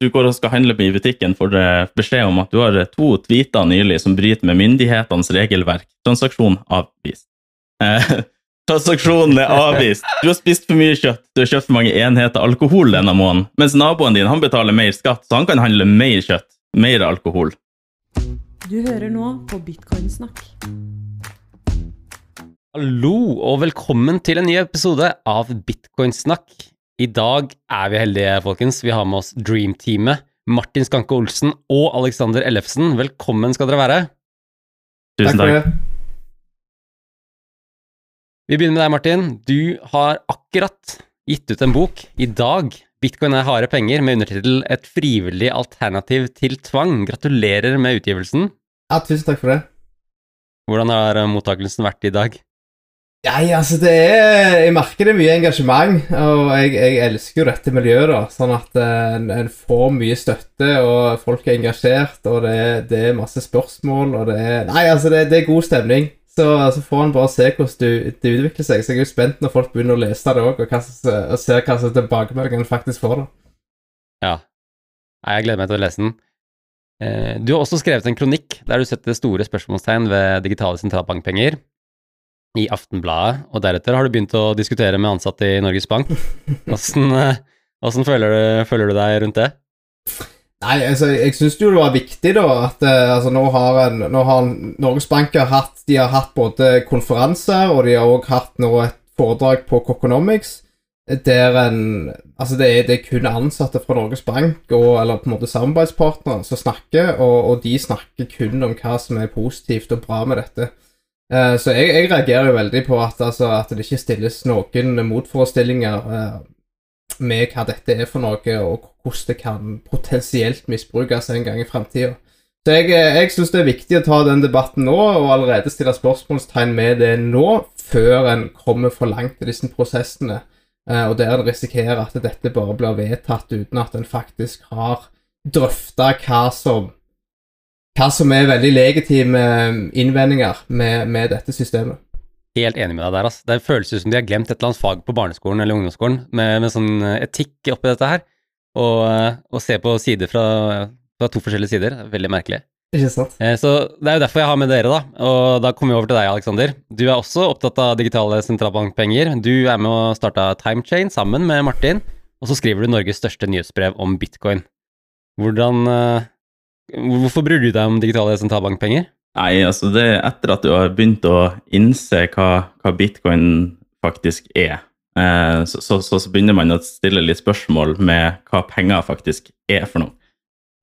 du går og skal handle på i butikken, får du beskjed om at du har to tweeter nylig som bryter med myndighetenes regelverk. Transaksjon avvist. Eh, transaksjonen er avvist. Du har spist for mye kjøtt, du har kjøpt for mange enheter alkohol denne måneden, mens naboen din han betaler mer skatt, så han kan handle mer kjøtt, mer alkohol. Du hører nå på Bitcoinsnakk. Hallo og velkommen til en ny episode av Bitcoinsnakk. I dag er vi heldige, folkens. Vi har med oss Dream-teamet. Martin Skanke Olsen og Alexander Ellefsen. Velkommen skal dere være. Tusen takk. Vi begynner med deg, Martin. Du har akkurat gitt ut en bok i dag. Bitcoin er harde penger, med undertittel 'Et frivillig alternativ til tvang'. Gratulerer med utgivelsen. Ja, tusen takk for det. Hvordan har mottakelsen vært i dag? Nei, altså det er Jeg merker det er mye engasjement, og jeg, jeg elsker jo dette miljøet, da. Sånn at eh, en, en får mye støtte, og folk er engasjert, og det, det er masse spørsmål, og det er Nei, altså, det, det er god stemning. Så, så får en bare se hvordan det, det utvikler seg. Så jeg er jo spent når folk begynner å lese det òg, og, og ser hva slags tilbakemelding en faktisk får. da. Ja. Jeg gleder meg til å lese den. Eh, Du har også skrevet en kronikk der du setter store spørsmålstegn ved digitale sentralbankpenger i Aftenbladet, og deretter har du begynt å diskutere med ansatte i Norges Bank. Hvordan, eh, føler, du, føler du deg rundt det? Nei, altså, jeg syns jo det var viktig, da, at eh, altså, nå har, en, nå har Norges Bank har hatt, de har hatt både konferanser, og de har også hatt nå et foredrag på Coconomics, der en Altså, det er, det er kun ansatte fra Norges Bank, og, eller på en måte samarbeidspartnere, som snakker, og, og de snakker kun om hva som er positivt og bra med dette. Eh, så jeg, jeg reagerer jo veldig på at, altså, at det ikke stilles noen motforestillinger uh, med hva dette er for noe, og hvordan det kan potensielt misbrukes en gang i framtida. Så jeg, eh, jeg syns det er viktig å ta den debatten nå, og allerede stille spørsmålstegn med det nå, før en kommer for langt i disse prosessene, og der en risikerer at dette bare blir vedtatt uten at en faktisk har drøfta hva som hva som er veldig legitime innvendinger med, med dette systemet. Helt enig med deg der, ass. Det føles ut som de har glemt et eller annet fag på barneskolen eller ungdomsskolen med, med sånn eh, etikk oppi dette her, og, eh, og se på sider fra, fra to forskjellige sider. Er Veldig merkelig. Ikke sant? Eh, Så det er jo derfor jeg har med dere, da. Og da kommer vi over til deg, Aleksander. Du er også opptatt av digitale sentralbankpenger. Du er med og starta Timechain sammen med Martin, og så skriver du Norges største nyhetsbrev om bitcoin. Hvordan eh, Hvorfor bryr du deg om digitale sentralbankpenger? Nei, altså det er etter at du har begynt å innse hva, hva bitcoin faktisk er, eh, så, så, så begynner man å stille litt spørsmål med hva penger faktisk er for noe.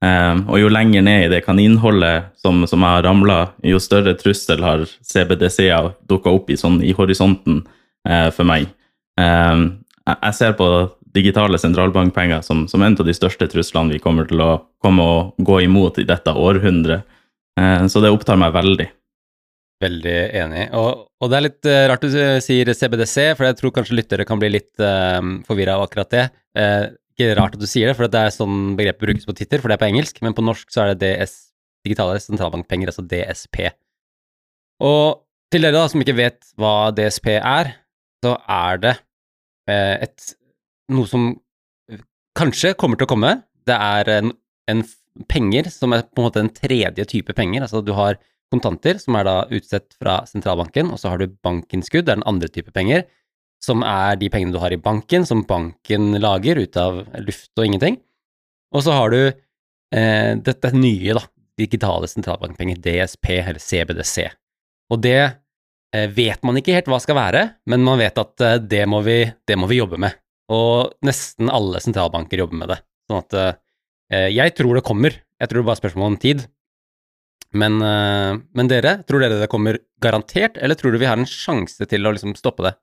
Eh, og jo lenger ned i det kaninholdet som, som har ramla, jo større trussel har CBDC-er dukka opp i, sånn, i horisonten eh, for meg. Jeg ser på digitale sentralbankpenger som, som en av de største truslene vi kommer til å komme og gå imot i dette århundret. Eh, Så det opptar meg veldig. Veldig enig. Og, og det er litt eh, rart du sier CBDC, for jeg tror kanskje lyttere kan bli litt uh, forvirra av akkurat det. Uh, ikke rart at du sier det, for det er sånn begrepet brukes på Twitter, for det er på engelsk, men på norsk så er det DS, digitale sentralbankpenger, altså DSP. Og til dere da som ikke vet hva DSP er, så er det eh, et noe som kanskje kommer til å komme. Det er en, en penger som er på en måte en tredje type penger. Altså du har kontanter, som er da utstedt fra sentralbanken, og så har du bankinnskudd, det er den andre type penger, som er de pengene du har i banken, som banken lager ut av luft og ingenting. Og så har du eh, dette nye, da, digitale sentralbankpenger, DSP eller CBDC. Og det eh, vet man ikke helt hva skal være, men man vet at eh, det, må vi, det må vi jobbe med. Og nesten alle sentralbanker jobber med det. Sånn at eh, jeg tror det kommer. Jeg tror det bare er spørsmål om tid. Men, eh, men dere, tror dere det kommer garantert, eller tror du vi har en sjanse til å liksom stoppe det?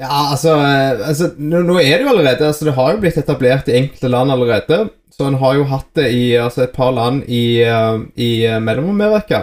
Ja, altså, eh, altså nå, nå er det jo allerede altså Det har jo blitt etablert i enkelte land allerede. Så en har jo hatt det i altså et par land i, eh, i eh, Mellom-Amerika,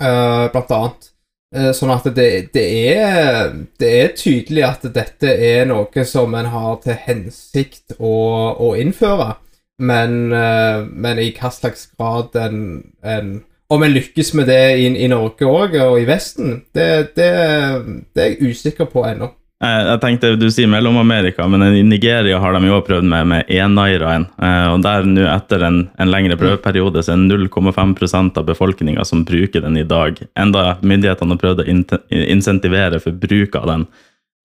uh, blant annet. Eh, Sånn at det, det, er, det er tydelig at dette er noe som en har til hensikt å, å innføre. Men, eh, men i hva slags grad en, en Om en lykkes med det i, i Norge òg, og i Vesten, det, det, er jeg usikker på ennå. Jeg, jeg tenkte Du sier Mellom-Amerika, men i Nigeria har de jo prøvd med, med e-nairaen. Eh, og der nå, etter en, en lengre prøveperiode, så er det 0,5% av befolkninga som bruker den i dag. Enda myndighetene har prøvd å in insentivere for bruk av den.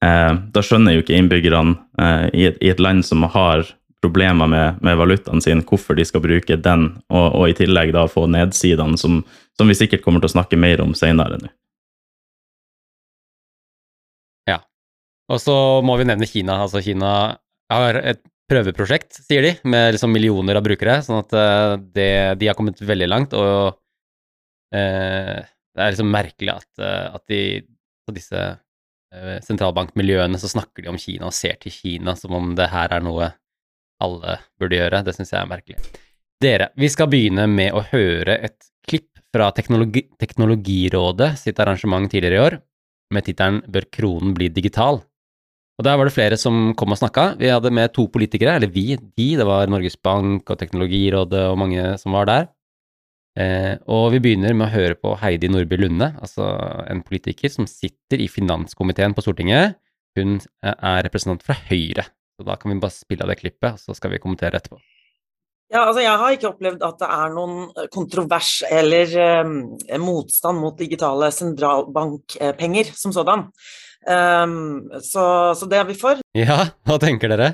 Eh, da skjønner jo ikke innbyggerne eh, i, et, i, et, land som har problemer med, med valutaen sin, hvorfor de skal bruke den, og, og i tillegg da få nedsidene, som, som, vi sikkert kommer til å snakke mer om senere nå. Og så må vi nevne Kina. Altså Kina har et prøveprosjekt, sier de, med liksom millioner av brukere. Sånn at eh, det, de har kommet veldig langt, og eh, det er liksom merkelig at, eh, at de på disse eh, sentralbankmiljøene så snakker de om Kina og ser til Kina som om det her er noe alle burde gjøre. Det syns jeg er merkelig. Dere, vi skal begynne med å høre et klipp fra Teknologi Teknologirådet sitt arrangement tidligere i år, med tittelen Bør kronen bli digital? Og Der var det flere som kom og snakka. Vi hadde med to politikere, eller vi, de. Det var Norges Bank og Teknologirådet og mange som var der. Eh, og vi begynner med å høre på Heidi Nordby Lunde, altså en politiker som sitter i finanskomiteen på Stortinget. Hun er representant fra Høyre. Så da kan vi bare spille av det klippet, så skal vi kommentere etterpå. Ja, altså Jeg har ikke opplevd at det er noen kontrovers eller eh, motstand mot digitale sentralbankpenger som sådan. Um, så, så, det er vi for. Ja, hva tenker dere?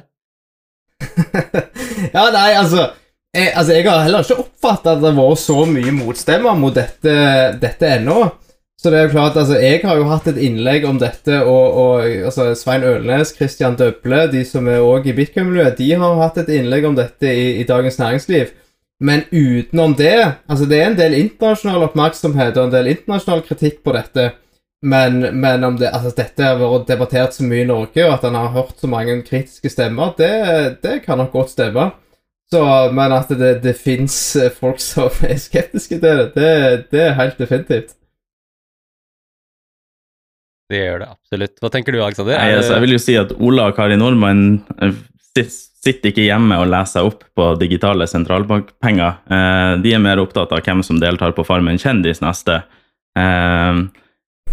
ja, nei, altså jeg, altså jeg, har heller ikke oppfatta at det har vært så mye motstemmer mot dette, dette ennå. Så det er jo klart, altså Jeg har jo hatt et innlegg om dette, og, og altså Svein Ølnes, Christian Døble, de som er òg i bitcoin-miljøet, de har hatt et innlegg om dette i, i, Dagens Næringsliv. Men utenom det altså Det er en del internasjonal oppmerksomhet og en del internasjonal kritikk på dette. Men, men om det, altså, dette har vært debattert så mye i Norge, og at han har hørt så mange kritiske stemmer, det, det kan nok godt stemme. Så, men at det, det fins folk som er skeptiske til det, det, det er helt definitivt. Det gjør det absolutt. Hva tenker du, Alexander? Nei, altså, jeg vil jo si at Ola og Kari Nordmann eh, sitter ikke hjemme og leser seg opp på digitale sentralbankpenger. Eh, de er mer opptatt av hvem som deltar på Farmen kjendis neste.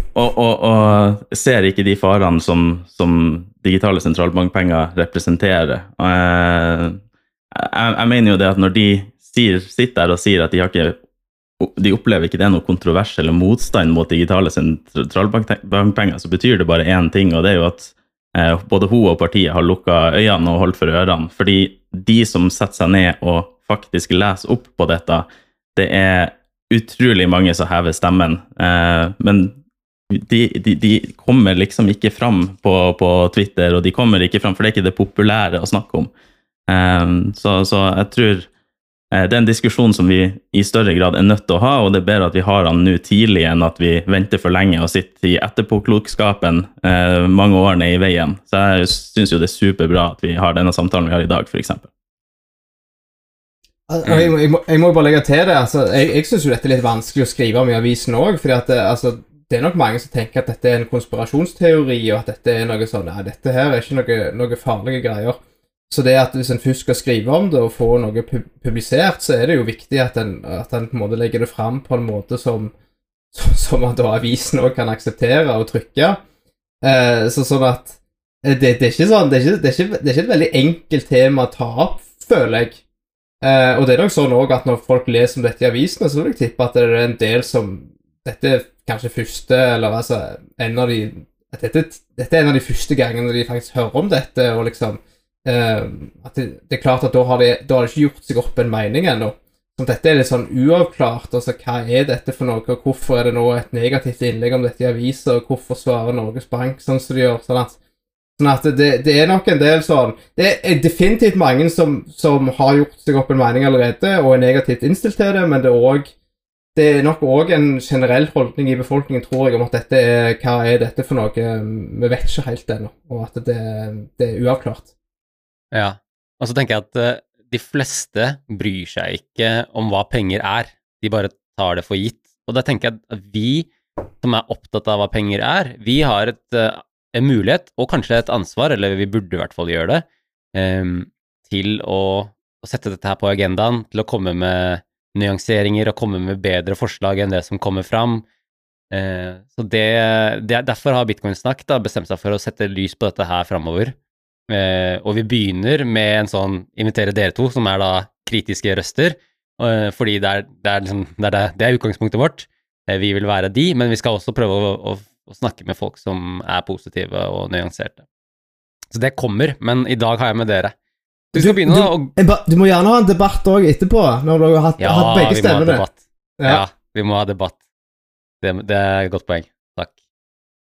Eh, og, og, og, ser ikke de farene som, som digitale sentralbankpenger representerer. Jeg, jeg, jeg, mener jo det at når de sier, sitter der og sier at de, har ikke, de opplever ikke det er noe kontrovers eller motstand mot digitale sentralbankpenger, så betyr det bare én ting, og det er jo at eh, både hun og partiet har lukka øynene og holdt for ørene. Fordi de som setter seg ned og faktisk leser opp på dette, det er utrolig mange som hever stemmen. Eh, men de, de, de, kommer liksom ikke fram på, på, Twitter, og de kommer ikke fram, for det er ikke det populære å snakke om. Um, så, så, jeg tror uh, det er en diskusjon som vi i større grad er nødt til å ha, og det er bedre at vi har den nå tidlig enn at vi venter for lenge og sitter i etterpåklokskapen uh, mange år ned i veien. Så jeg syns jo det er superbra at vi har denne samtalen vi har i dag, f.eks. Jeg, jeg, jeg, må bare legge til det. altså, Jeg, jeg syns dette er litt vanskelig å skrive om i avisen òg. For det, altså, det er nok mange som tenker at dette er en konspirasjonsteori, og at dette er noe sånn Nei, dette her er ikke noe, noe farlige greier. Så det at hvis en først skal skrive om det og få noe publisert, så er det jo viktig at en, at en på en måte legger det fram på en måte som, som, at avisen òg kan akseptere og trykke. Eh, så sånn at eh, det, det, er ikke sånn, det er ikke, det, er ikke, det er ikke et veldig enkelt tema å ta opp, føler jeg. Eh, og det er nok sånn òg at når folk leser om dette i avisene, så vil jeg tippe at det er en del som Dette kanskje første Eller altså en av de dette, dette, er en av de første gangene de faktisk hører om dette, og liksom eh, at det, det, er klart at da har, de, da har de ikke gjort seg opp en mening ennå. Så dette er litt sånn uavklart. altså Hva er dette for noe, og hvorfor er det nå et negativt innlegg om dette i aviser, og hvorfor svarer Norges Bank sånn som de gjør? sånn at Sånn at det, det, er nok en del sånn Det er definitivt mange som, som, har gjort seg opp en mening allerede og er negativt innstilt til det, men det er òg det er nok òg en generell holdning i befolkningen, tror jeg, om at dette er Hva er dette for noe? Vi vet ikke helt ennå, og at det, det, er uavklart. Ja, og så tenker jeg at uh, de fleste bryr seg ikke om hva penger er, de bare tar det for gitt. Og da tenker jeg at vi som er opptatt av hva penger er, vi har et, uh, en mulighet, og kanskje et ansvar, eller vi burde i hvert fall gjøre det, um, til å, å sette dette her på agendaen, til å komme med nyanseringer og komme med bedre forslag enn det som kommer fram. Eh, så det, det, Derfor har Bitcoin-snakk da bestemt seg for å sette lys på dette her framover. Eh, og vi begynner med en sånn invitere dere to, som er da kritiske røster. Eh, fordi det er, det, er liksom, det, er, det er utgangspunktet vårt. Eh, vi vil være de, men vi skal også prøve å, å, å, snakke med folk som er positive og nyanserte. Så det kommer, men i dag har jeg med dere. Du, du, du, du må gjerne ha en debatt òg etterpå, når du har hatt, ja, hatt begge stemmene. Ja. ja, vi må ha debatt. Det, det, er et godt poeng. Takk.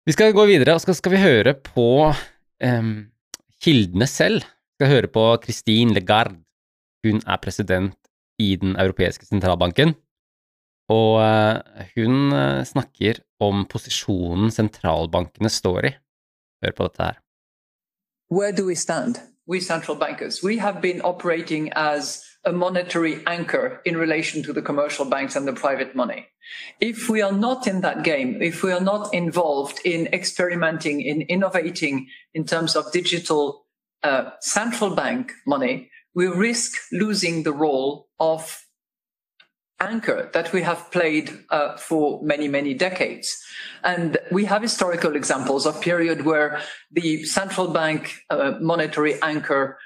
Vi skal gå videre, og skal, skal vi høre på um, kildene selv. Vi skal høre på Christine Legarde. Hun er president i Den europeiske sentralbanken. Og uh, hun uh, snakker om posisjonen sentralbankene står i. Hør på dette her. Where do we stand? We central bankers, we have been operating as a monetary anchor in relation to the commercial banks and the private money. If we are not in that game, if we are not involved in experimenting, in innovating in terms of digital uh, central bank money, we risk losing the role of anchor that we have played uh, for many, many decades. And we have historical examples of period where the central bank uh, monetary anchor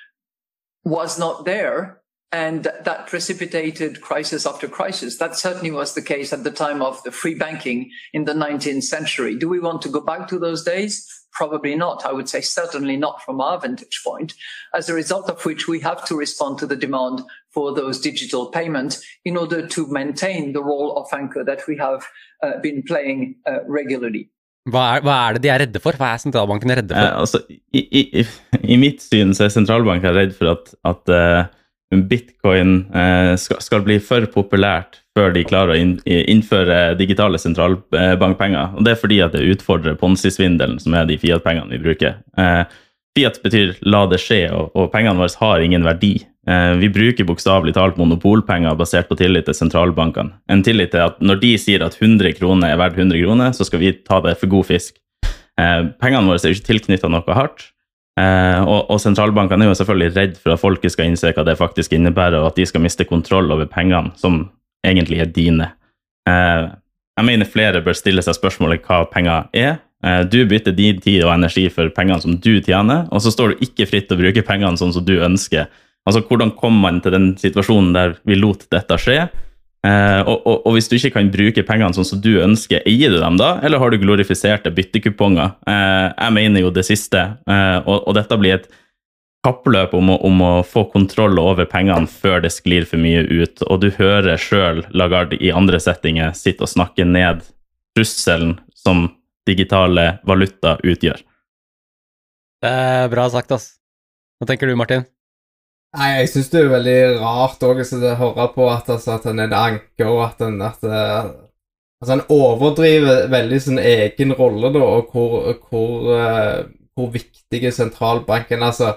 was not there and that precipitated crisis after crisis. That certainly was the case at the time of the free banking in the 19th century. Do we want to go back to those days? Probably not. I would say certainly not from our vantage point, as a result of which we have to respond to the demand for those digital payments in order to maintain the role of anchor that we have uh, been playing uh, regularly. Hva er, hva er, det de er redde for? Hva er sentralbanken redde for? Eh, altså, i, i, i, mitt syn så er sentralbanken redd for at, at uh, bitcoin uh, skal, skal, bli for populært før de klarer å inn, innføre digitale sentralbankpenger. Og Det er fordi at det utfordrer ponzi-svindelen, som er de Fiat-pengene vi bruker. Uh, Fiat betyr 'la det skje', og, og pengene våre har ingen verdi. Eh, vi bruker bokstavelig talt monopolpenger basert på tillit til sentralbankene. En tillit til at når de sier at 100 kroner er verdt 100 kroner, så skal vi ta det for god fisk. Eh, pengene våre er ikke tilknytta noe hardt. Eh, og, og, sentralbankene er jo selvfølgelig redd for at folket skal innse hva det faktisk innebærer, og at de skal miste kontroll over pengene, som egentlig er dine. Jeg mener flere bør stille seg spørsmålet hva penger er. Du bytter din tid og energi for pengene som du tjener, og så står du ikke fritt til å bruke pengene sånn som du ønsker Altså, Hvordan kom man til den situasjonen der vi lot dette skje? Eh, og, og, og, hvis du ikke kan bruke pengene sånn som du ønsker, eier du dem da, eller har du glorifiserte byttekuponger? Eh, jeg mener jo det siste, eh, og, og, dette blir et kappløp om å, om å, få kontroll over pengene før det sklir for mye ut. Og du hører sjøl Lagarde i andre settinger sitte og snakke ned trusselen som digitale valuta utgjør. Det er bra sagt, ass. Hva tenker du, Martin? Nei, jeg syns det er veldig rart òg å høre på at, altså, at han er en anker, og at han at, uh, altså, han overdriver veldig sin egen rolle, da, og hvor, hvor, uh, hvor viktig sentralbanken Altså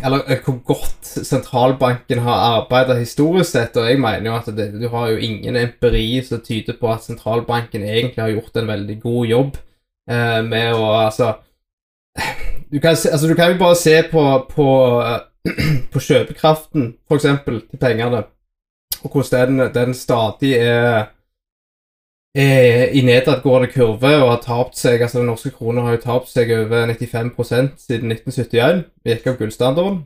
Eller uh, hvor godt sentralbanken har arbeida historisk sett, og jeg mener jo at det, du har jo ingen empiri som tyder på at sentralbanken egentlig har gjort en veldig god jobb med å Altså du kan, altså, du kan jo bare se på, på på kjøpekraften, f.eks., til pengene, og hvordan den, den stadig er, er i nedadgående kurve og har tapt seg altså Den norske kroner har jo tapt seg over 95 siden 1971, vi gikk av gullstandarden.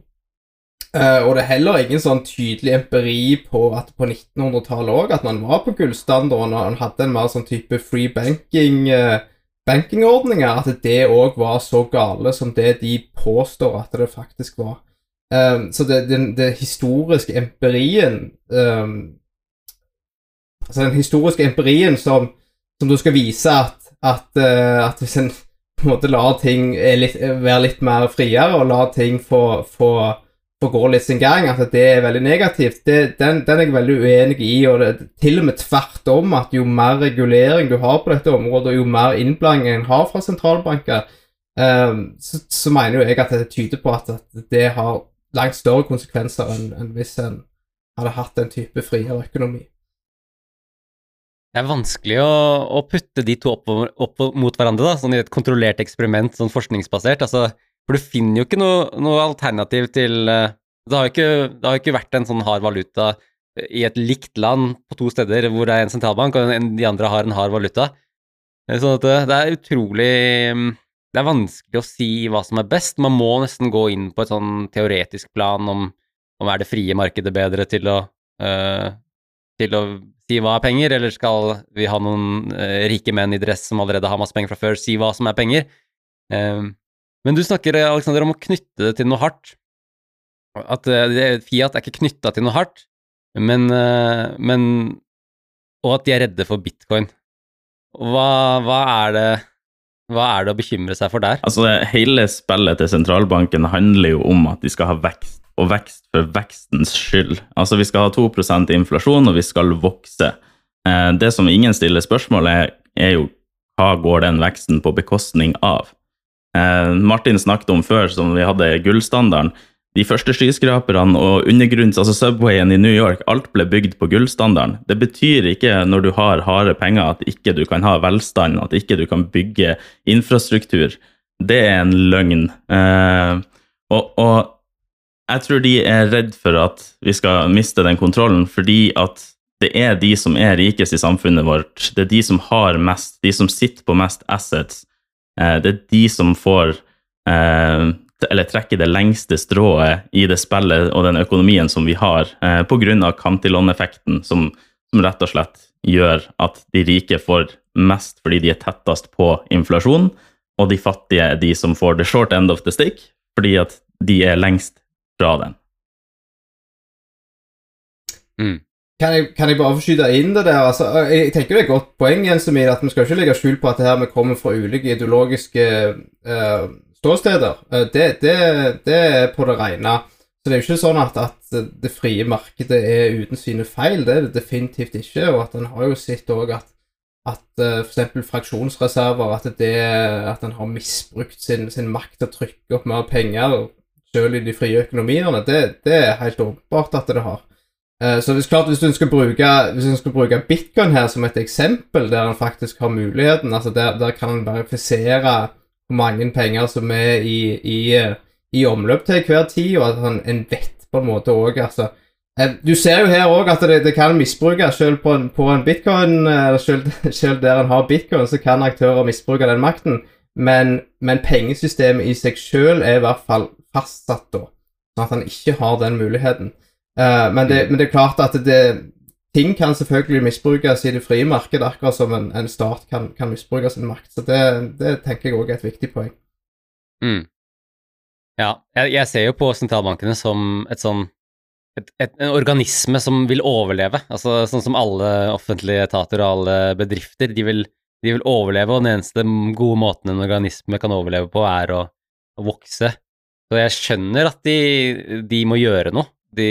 Uh, og det er heller ingen sånn tydelig empiri på at på 1900-tallet òg at man var på gullstandarden og man hadde en mer sånn type free banking uh, bankingordninger, at det òg var så gale som det de påstår at det faktisk var. Um, så det, den, historiske empirien um, Altså den historiske empirien som, som du skal vise at, at, uh, at hvis en på en måte lar ting litt, være litt mer friere, og lar ting få, få, få, gå litt sin gang, at det er veldig negativt, det, den, den, er jeg veldig uenig i. og det, Til og med tvert om, at jo mer regulering du har på dette området, og jo mer innblanding en har fra sentralbanker, um, så, så, mener jo jeg at det tyder på at, at det har langt større konsekvenser enn, enn hvis en hadde hatt en type friere økonomi. Det er vanskelig å, å putte de to opp, opp, mot hverandre, da, sånn i et kontrollert eksperiment, sånn forskningsbasert. Altså, for du finner jo ikke noe, noe alternativ til uh, det, har jo ikke vært en sånn hard valuta i et likt land på to steder hvor det er en sentralbank og en, de andre har en hard valuta. Eh, Sånn at det, det er utrolig mm, Det er vanskelig å si hva som er best. Man må nesten gå inn på et sånn teoretisk plan om, om er det frie markedet bedre til å, eh, til å si hva er penger, eller skal vi ha noen eh, rike menn i dress som allerede har masse penger fra før, si hva som er penger? Eh, men du snakker, Alexander, om å knytte det til noe hardt. At eh, Fiat er ikke knytta til noe hardt, men, eh, men Og at de er redde for bitcoin. Hva, hva, er det, hva er det å bekymre seg for der? Altså, hele spillet til sentralbanken handler jo om at de skal ha vekst, og vekst for vekstens skyld. Altså, vi skal ha 2% inflasjon, og vi skal vokse. Eh, det som ingen stiller spørsmål er, er jo hva går den veksten på bekostning av? Eh, Martin snakket om før, som vi hadde gullstandarden. De første skyskraperne og undergrunns, altså Subwayen i New York, alt ble bygd på gullstandarden. Det betyr ikke når du har harde penger at ikke du kan ha velstand, at ikke du kan bygge infrastruktur. Det er en løgn. Eh, og, og jeg tror de er redd for at vi skal miste den kontrollen, fordi at det er de som er rikest i samfunnet vårt. Det er de som har mest, de som sitter på mest assets. Eh, det er de som får eh, eller trekker det lengste strået i det spillet og den økonomien som vi har, eh, pga. Cantillon-effekten, som, som rett og slett gjør at de rike får mest fordi de er tettest på inflasjon, og de fattige er de som får the short end of the stick, fordi at de er lengst fra den. Kan jeg, kan jeg bare få skyte inn det der? Altså, jeg tenker det er et godt poeng Jens Emil, at vi skal ikke legge skjul på at det her vi kommer fra ulike ideologiske uh, ståsteder. Uh, det, det, det er på det rene. Så det er jo ikke sånn at, at det frie markedet er uten sine feil. Det er det definitivt ikke. Og at en har jo sett òg at, at uh, f.eks. fraksjonsreserver At, det, at en har misbrukt sin, sin makt til å trykke opp mer penger selv i de frie økonomiene. Det, det er helt åpenbart at det har. Eh, Så det er klart, hvis du du skal bruke bitcoin her som et eksempel, der en faktisk har muligheten, altså der, der kan en verifisere hvor mange penger som er i, i, eh, i omløp til hver tid, og at han, en vet på en måte òg altså, eh, Du ser jo her òg at det, det kan misbrukes, selv på en, på en bitcoin, selv, selv der en har bitcoin, så kan aktører misbruke den makten, men, men pengesystemet i seg selv er i hvert fall fastsatt da, sånn at han ikke har den muligheten. Uh, men, det, men det er klart at det, ting kan selvfølgelig misbrukes i det frie markedet, akkurat som en, en stat kan, kan misbruke sin makt. Så det, det tenker jeg òg er et viktig poeng. Mm. Ja, jeg, jeg ser jo på sentralbankene som et sånn et, et, en organisme som vil overleve. Altså sånn som alle offentlige etater og alle bedrifter. De vil, de vil overleve, og den eneste gode måten en organisme kan overleve på, er å, å vokse. Så jeg skjønner at de, de må gjøre noe. De,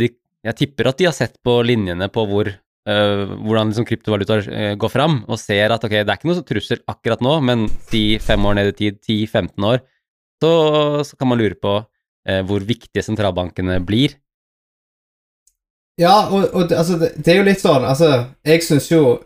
de, jeg tipper at de har sett på linjene på hvor, øh, hvordan liksom kryptovalutaer øh, går fram, og ser at ok, det er ikke noe trussel akkurat nå, men si fem år ned i tid, 10-15 år, så, så kan man lure på øh, hvor viktige sentralbankene blir. Ja, og, og altså, det, det er jo litt sånn Altså, jeg syns jo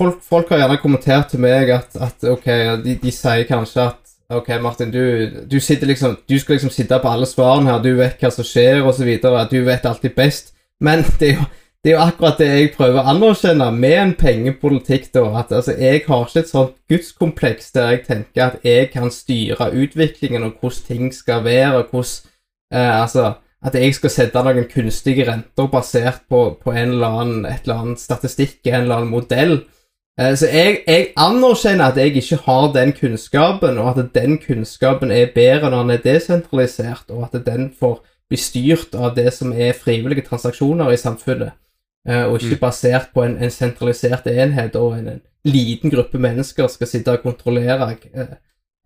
folk, folk har gjerne kommentert til meg at, at ok, de, de sier kanskje at Ok, Martin, du, du liksom Du skal liksom sitte på alle svarene her, du vet hva som skjer, videre, du vet alltid best. Men det er jo, det er jo akkurat det jeg prøver å anerkjenne med en pengepolitikk, da. At altså, jeg har ikke et sånt gudskompleks der jeg tenker at jeg kan styre utviklingen og hvordan ting skal være, og hvordan eh, Altså at jeg skal sette noen kunstige renter basert på, på eller annen, et eller annet statistikk, en eller annen modell. Eh, Så jeg, jeg anerkjenner at jeg ikke har den kunnskapen, og at den kunnskapen er bedre når den er desentralisert, og at den får bli styrt av det som er frivillige transaksjoner i samfunnet, eh, og ikke Mm. basert på en, en sentralisert enhet og en, en liten gruppe mennesker skal sitte og kontrollere eh,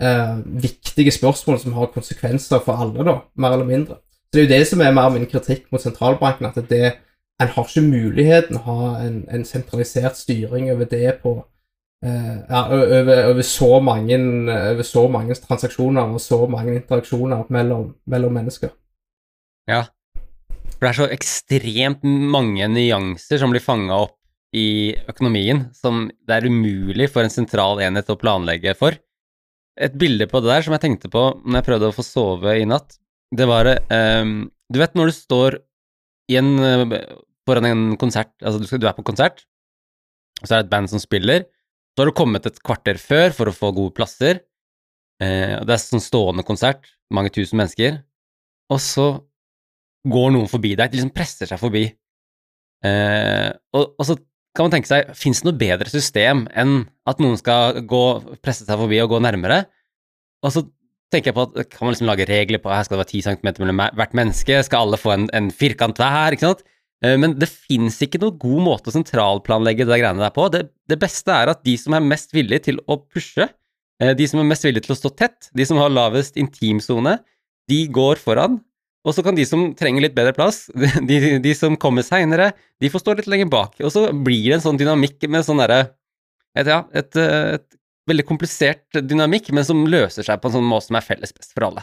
eh, viktige spørsmål som har konsekvenser for alle, da, mer eller mindre. Så det er jo det som er mer min kritikk mot sentralbanken, at det en har ikke muligheten å ha en, en sentralisert styring over det på eh, ja, over, over, så mange, over så mange transaksjoner og så mange interaksjoner mellom, mellom mennesker. Ja. For det er så ekstremt mange nyanser som blir fanga opp i økonomien, som det er umulig for en sentral enhet å planlegge for. Et bilde på det der som jeg tenkte på når jeg prøvde å få sove i natt, det var ehm, Du vet når du står i en, eh, foran en konsert, altså du, skal, du er på konsert, og så er det et band som spiller, Så har du kommet et kvarter før for å få gode plasser. Eh, det er sånn stående konsert, mange tusen mennesker. Og så går noen forbi deg, de liksom presser seg forbi. Eh, og, og, så kan man tenke seg, fins det noe bedre system enn at noen skal gå, presse seg forbi og gå nærmere? Og så tenker jeg på at kan man liksom lage regler på her skal det være 10 cm mellom hvert menneske, skal alle få en, en firkant hver, ikke sant? Eh, men det fins ikke noen god måte å sentralplanlegge det greiene der på. Det, det, beste er at de som er mest villige til å pushe, eh, de som er mest villige til å stå tett, de som har lavest intimsone, de går foran. Og så kan de som trenger litt bedre plass, de, de som kommer seinere, de får stå litt lenger bak. Og så blir det en sånn dynamikk med sånn derre et, ja, et, et, veldig komplisert dynamikk, men som løser seg på en sånn måte som er felles best for alle.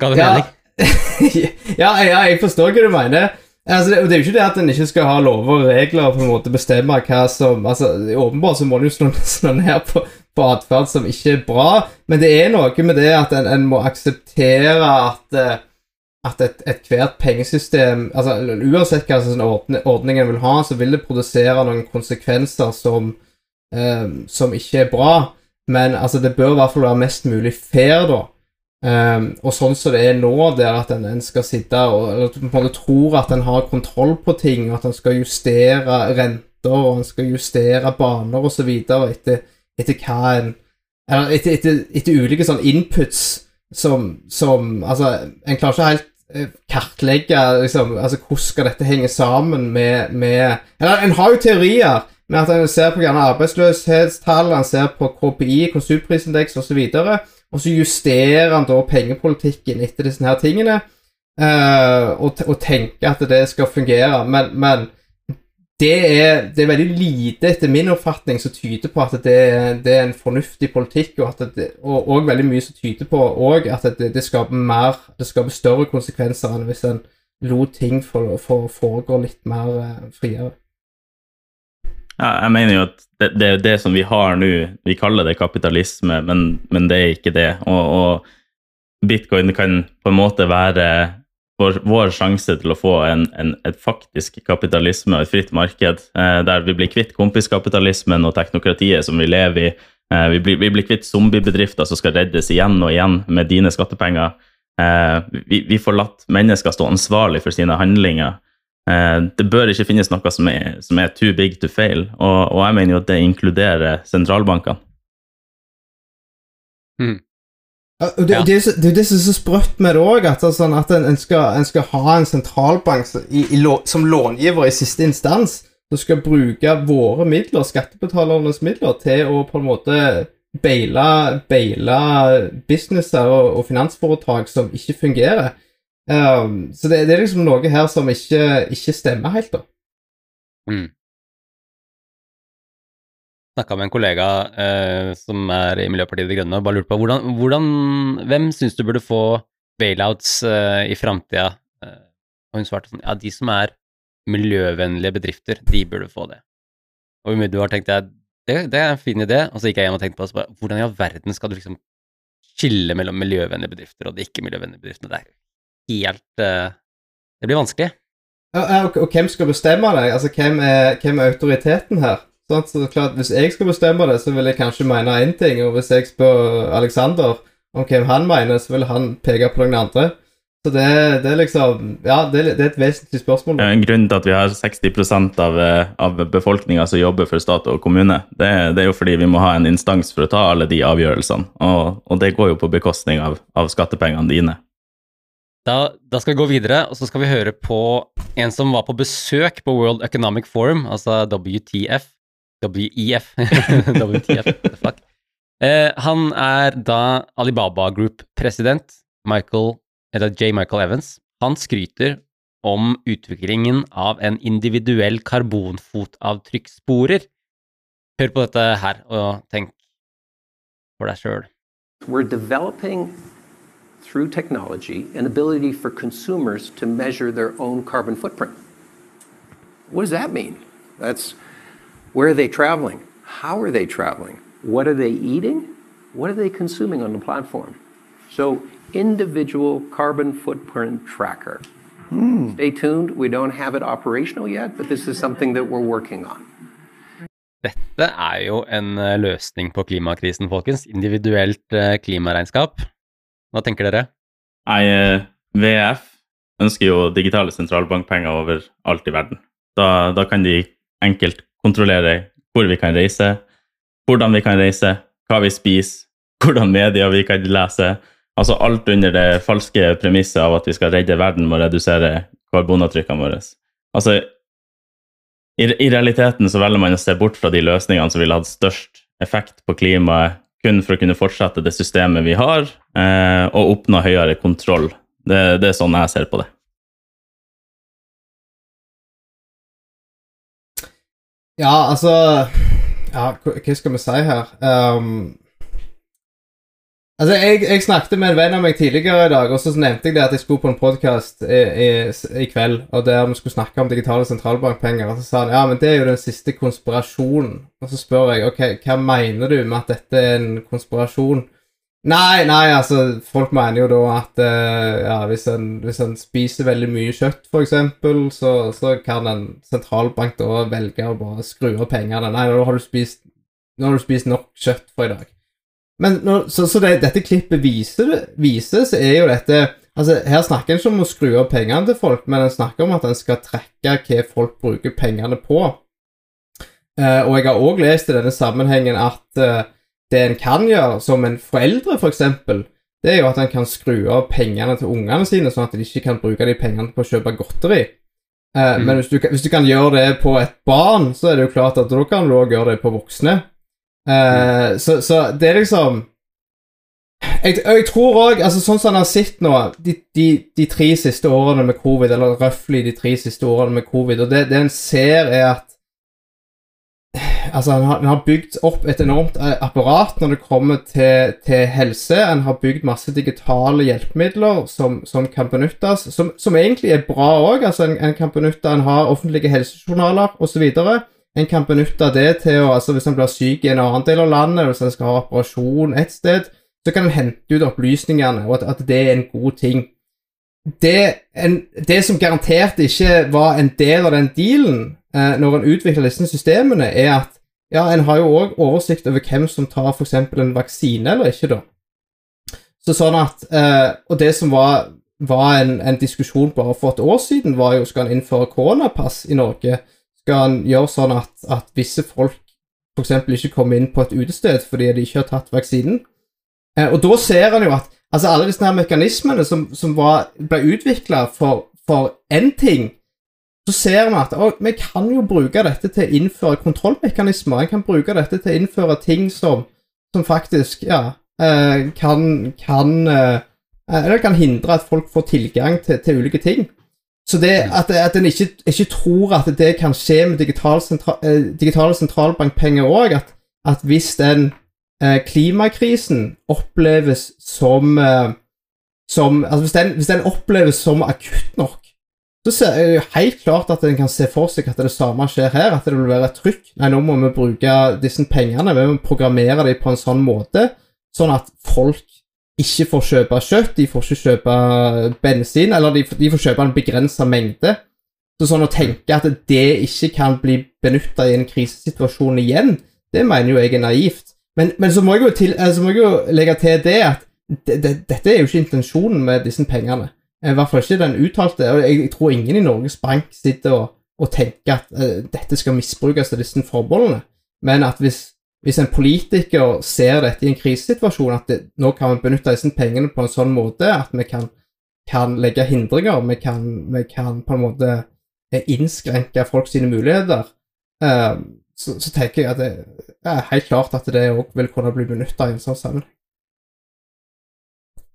Ga det ja. mening? Ja, ja, jeg forstår hva du mener. Altså, det, det, er jo ikke det at en ikke skal ha lover og regler og på en måte bestemme hva som altså, Åpenbart så må en jo slå, slå ned på, på atferd som ikke er bra, men det er noe med det at en, en må akseptere at at et, ethvert pengesystem altså Uansett hva slags ordning, ordning en vil ha, så vil det produsere noen konsekvenser som, eh, som ikke er bra. Men altså, det bør i hvert fall være mest mulig fair, da. Um, og sånn som det er nå, der at en, en skal sitte og eller, på en måte tror at en har kontroll på ting, at en skal justere renter og en skal justere baner osv. etter, etter hva en Eller etter, etter, etter ulike sånn inputs som, som Altså, en klarer ikke helt eh, kartlegge liksom, altså, hvordan skal dette henge sammen med, med Eller en har jo teorier med at en ser på arbeidsløshetstall, en ser på KPI, konsumprisindeks osv. Og, så og så justerer han da pengepolitikken etter disse her tingene, uh, og, og, tenker at det skal fungere. Men, men det, er, det, er, veldig lite, etter min oppfatning, som tyder på at det, det er en fornuftig politikk, og, det, og, og veldig mye som tyder på at det, skaper mer, det skaper større konsekvenser enn hvis en lot ting foregå litt mer uh, friere. Ja, jeg mener jo at det, det, det som vi har nå, vi kaller det kapitalisme, men, men det er ikke det. Og, og, bitcoin kan på en måte være vår, vår sjanse til å få en, en, et faktisk kapitalisme og et fritt marked, eh, der vi blir kvitt kompiskapitalismen og teknokratiet som vi lever i. Eh, vi, blir, vi blir kvitt zombiebedrifter som skal reddes igjen og igjen med dine skattepenger. Eh, vi, vi får latt mennesker stå ansvarlig for sine handlinger. Eh, det bør ikke finnes noe som er, som er too big to fail, og, og, jeg mener jo at det inkluderer sentralbankene. Mm. Det, ja. det, er det, det, som er så sprøtt med det òg, at, sånn at en, en, skal, en, skal, ha en sentralbank i, i, som långiver i siste instans, som skal bruke våre midler, skattebetalernes midler, til å på en måte beile businesser og, og finansforetak som ikke fungerer. Um, så det, det, er liksom noe her som ikke, ikke stemmer helt, da. Mm. Snakka med en kollega uh, som er i Miljøpartiet De Grønne, og bare lurte på hvordan, hvordan Hvem syns du burde få bailouts uh, i framtida? Uh, og hun svarte sånn Ja, de som er miljøvennlige bedrifter, de burde få det. Og umiddelbart tenkte jeg det, det, er en fin idé, og så gikk jeg hjem og tenkte på altså, hvordan i all verden skal du liksom skille mellom miljøvennlige bedrifter og de ikke-miljøvennlige bedriftene? Det er helt uh, Det blir vanskelig. Ja, og, og, hvem skal bestemme det? Altså, hvem er, hvem er autoriteten her? Sånn, så klart, Hvis jeg skal bestemme det, så vil jeg kanskje mene én ting, og hvis jeg spør Alexander om hvem han mener, så vil han peke på noen andre. Så det, det, er liksom Ja, det, det, er et vesentlig spørsmål. Da. En grunn til at vi har 60% av, eh, av befolkninga som jobber for stat og kommune, det, det, er jo fordi vi må ha en instans for å ta alle de avgjørelsene. Og, og det går jo på bekostning av, av skattepengene dine. Da, da, skal vi gå videre, og så skal vi høre på en som var på besøk på World Economic Forum, altså WTF. WEF. WTF, fuck. Eh, han er da Alibaba Group-president, Michael, eller J. Michael Evans. Han skryter om utviklingen av en individuell karbonfotavtrykksporer. Hør på dette her, og tenk for deg sjøl. We're developing through technology, an ability for consumers to measure their own carbon footprint. What does that mean? That's where are they traveling? How are they traveling? What are they eating? What are they consuming on the platform? So, individual carbon footprint tracker. Hmm. Stay tuned. We don't have it operational yet, but this is something that we're working on. Dette er jo en eh, løsning på klimakrisen, folkens. Individuelt eh, klimaregnskap. Hva tenker dere? Nei, eh, VF ønsker jo digitale sentralbankpenger over alt i verden. Da, da kan de enkelt kontrollere hvor vi kan reise, hvordan vi kan reise, hva vi spiser, hvordan media vi kan lese. Altså alt under det falske premisset av at vi skal redde verden med å redusere karbonavtrykkene våre. Altså, i, I realiteten så velger man å se bort fra de løsningene som ville hatt størst effekt på klimaet, kun for å kunne fortsette det systemet vi har, eh, og oppnå høyere kontroll. Det, det er sånn jeg ser på det. Ja, altså Ja, hva skal vi si her? Um, altså, jeg, jeg snakket med en venn av meg tidligere i dag, og så nevnte jeg det at jeg skulle på en podkast i, i, i kveld, og der vi skulle snakke om digitale sentralbankpenger. Og så sa han ja, men det er jo den siste konspirasjonen. Og så spør jeg ok, hva mener du med at dette er en konspirasjon? Nei, nei, altså, folk mener jo da at uh, ja, hvis en, hvis en spiser veldig mye kjøtt, eksempel, så, så kan en sentralbank da velge å bare skru av pengene. Nei, nå har du spist, nå har du spist nok kjøtt for i dag. Men når, så, så det, dette klippet viser, viser, så er jo dette Altså, Her snakker en ikke om å skru av pengene til folk, men en snakker om at en skal trekke hva folk bruker pengene på. Eh, og jeg har òg lest i denne sammenhengen at eh, det en kan gjøre som en foreldre, f.eks., for det er jo at en kan skru av pengene til ungene sine, sånn at de ikke kan bruke de pengene på å kjøpe godteri. Eh, Mm. Men hvis du, kan- hvis du kan gjøre det på et barn, så er det jo klart at da kan du òg gjøre det på voksne. Eh, så, så det er liksom Jeg, jeg tror òg, altså sånn som han har sett nå, de, de, de tre siste årene med covid, eller røftlig de tre siste årene med covid, og det, det en ser, er at Altså, han har, han har bygd opp et enormt eh, apparat når det kommer til, til helse. En har bygd masse digitale hjelpemidler som, som kan benyttes, som, som egentlig er bra òg. Altså, en, en kan benytte En har offentlige helsejournaler osv. En kan benytte det til å altså Hvis en blir syk i en annen del av landet, hvis en skal ha operasjon et sted, så kan en hente ut opplysningene, og at, at det er en god ting. Det, en, det som garantert ikke var en del av den dealen eh, når en utvikler disse systemene, er at ja, en har jo òg oversikt over hvem som tar f.eks. en vaksine eller ikke, da. Så sånn at eh, Og det som var, var en, en diskusjon bare for et år siden, var jo skal en innføre koronapass i Norge. Skal han gjøre sånn at, at visse folk f.eks. ikke kommer inn på et utested fordi de ikke har tatt vaksinen? Eh, og da ser han jo at altså alle disse her mekanismene som, som var, ble utvikla for, for én ting, så ser vi at å, vi kan jo bruke dette til å innføre kontrollmekanismer. En kan bruke dette til å innføre ting som, som faktisk ja, eh, kan, kan eh, Eller kan hindre at folk får tilgang til, til ulike ting. Så det at, at en ikke, ikke tror at det kan skje med digital sentra, eh, digitale sentralbankpenger òg, at, at hvis den eh, klimakrisen oppleves som, eh, som altså hvis den, hvis den oppleves som akutt nok, så er det jo helt klart at en kan se for seg at det samme skjer her. At det vil være et trykk. Nei, nå må vi bruke disse pengene. Vi må programmere dem på en sånn måte, sånn at folk ikke får kjøpe kjøtt, de får ikke kjøpe bensin, eller de, de får kjøpe en begrensa mengde. Så sånn å tenke at det ikke kan bli benytta i en krisesituasjon igjen, det mener jo jeg er naivt. Men, men så, må jeg jo til, eh, så må jeg jo legge til det at det, det, dette er jo ikke intensjonen med disse pengene. I hvert fall ikke den uttalte. Og jeg tror ingen i Norges Bank sitter og, og tenker at uh, dette skal misbrukes til disse forbeholdene. Men at hvis, hvis en politiker ser dette i en krisesituasjon, at det, nå kan vi benytte disse pengene på en sånn måte at vi kan, kan legge hindringer, vi kan, vi kan på en måte eh, innskrenke folk sine muligheter, eh, så, så tenker jeg at det er helt klart at det òg vil kunne bli benytta i en sånn sammenheng.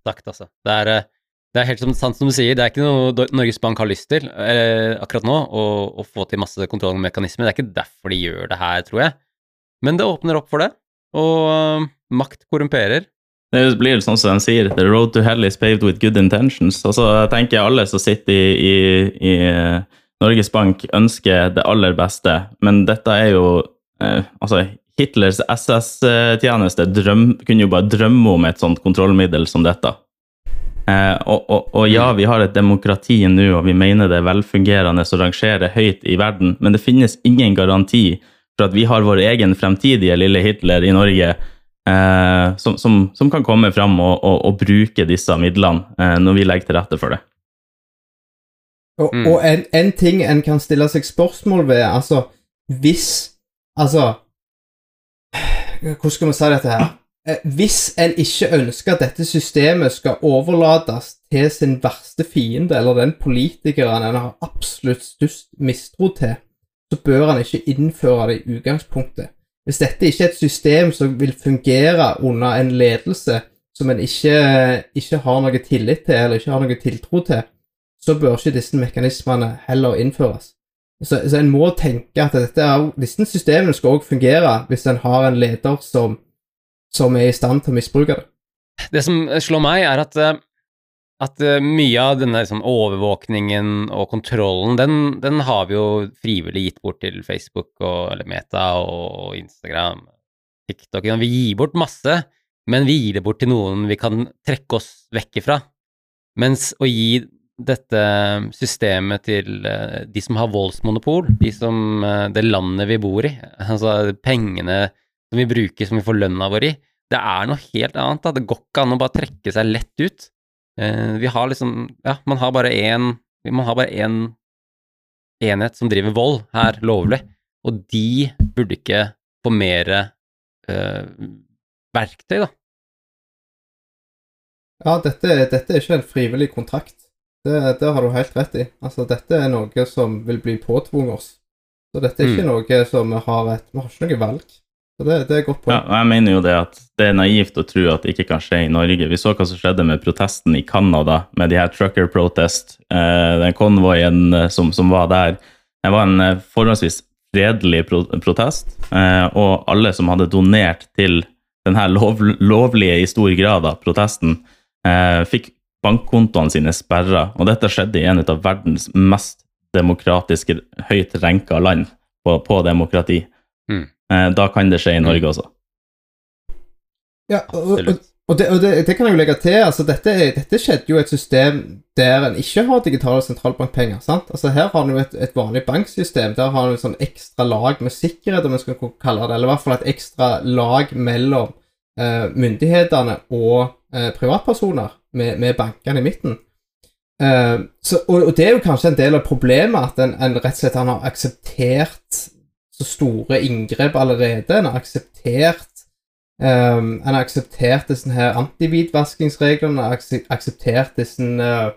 Sagt, altså. Det er, eh, det er helt som, sant som du sier, det er ikke noe Norges Bank har lyst til eh, akkurat nå, å, å få til masse kontrollmekanismer. Det er ikke derfor de gjør det her, tror jeg. Men det åpner opp for det, og eh, makt korrumperer. Det blir sånn som de sier, the road to hell is paved with good intentions. Og så tenker jeg alle som sitter i, i, i eh, Norges Bank ønsker det aller beste, men dette er jo eh, Altså, Hitlers SS-tjeneste kunne jo bare drømme om et sånt kontrollmiddel som dette. Eh, og, og, og ja, vi har et demokrati nå, og vi mener det er velfungerende og rangerer høyt i verden, men det finnes ingen garanti for at vi har vår egen fremtidige lille Hitler i Norge eh, som, som, som, kan komme fram og, og, og bruke disse midlene eh, når vi legger til rette for det. Og, mm. og en, en, ting en kan stille seg spørsmål ved, altså Hvis Altså Hvordan skal vi si dette her? Eh, hvis en ikke ønsker at dette systemet skal overlates til sin verste fiende, eller den politikeren en har absolutt størst mistro til, så bør han ikke innføre det i utgangspunktet. Hvis dette ikke er et system som vil fungere under en ledelse som en ikke, ikke har noe tillit til, eller ikke har noe tiltro til, så bør ikke disse mekanismene heller innføres. Så, så en må tenke at er, disse systemene skal også fungere hvis en har en leder som, som, er i stand til å misbruke det. Det som slår meg, er at, eh, at eh, mye av denne liksom, overvåkningen og kontrollen, den, den, har vi jo frivillig gitt bort til Facebook og, eller Meta og Instagram, TikTok Vi gir bort masse, men vi gir det bort til noen vi kan trekke oss vekk ifra. Mens å gi dette systemet til eh, de som har voldsmonopol, de som, eh, det landet vi bor i, altså pengene som vi bruker, som vi får lønna vår i, det er noe helt annet. Da. Det går ikke an å bare trekke seg lett ut. Eh, vi har liksom Ja, man har bare én Man har bare én enhet som driver vold her lovlig, og de burde ikke få mer øh, verktøy, da. Ja, dette, dette er ikke en frivillig kontrakt. Det, det, har du helt rett i. Altså, dette er noe som vil bli påtvunget oss. Så dette er ikke mm. noe som vi har et Vi har ikke noe valg. Så det, det er godt poeng. Ja, og jeg mener jo det at det er naivt å tro at det ikke kan skje i Norge. Vi så hva som skjedde med protesten i Canada, med de her trucker protest, eh, den konvoien eh, som, som, var der. Det var en eh, forholdsvis fredelig pro protest, eh, og alle som hadde donert til denne lov, lovlige i stor grad da, protesten, eh, fikk bankkontoene sine sperra. Og dette skjedde i en av verdens mest demokratiske, høyt renka land på, på demokrati. Mm. Eh, da kan det skje i Norge også. Ja, og, og, og, det, og det, det, kan jeg jo legge til. altså dette, dette, skjedde jo et system der en ikke har digitale sentralbankpenger. sant? Altså Her har en jo et, et, vanlig banksystem. Der har en et sånn ekstra lag med sikkerhet, om en skal kalle det, eller i hvert fall et ekstra lag mellom eh, myndighetene og eh, privatpersoner med, med bankene i midten. Eh, så, og, og, det er jo kanskje en del av problemet, at en, en rett og slett har akseptert så store inngrep allerede. En har akseptert um, En har akseptert disse her antihvitvaskingsreglene, har akseptert disse uh,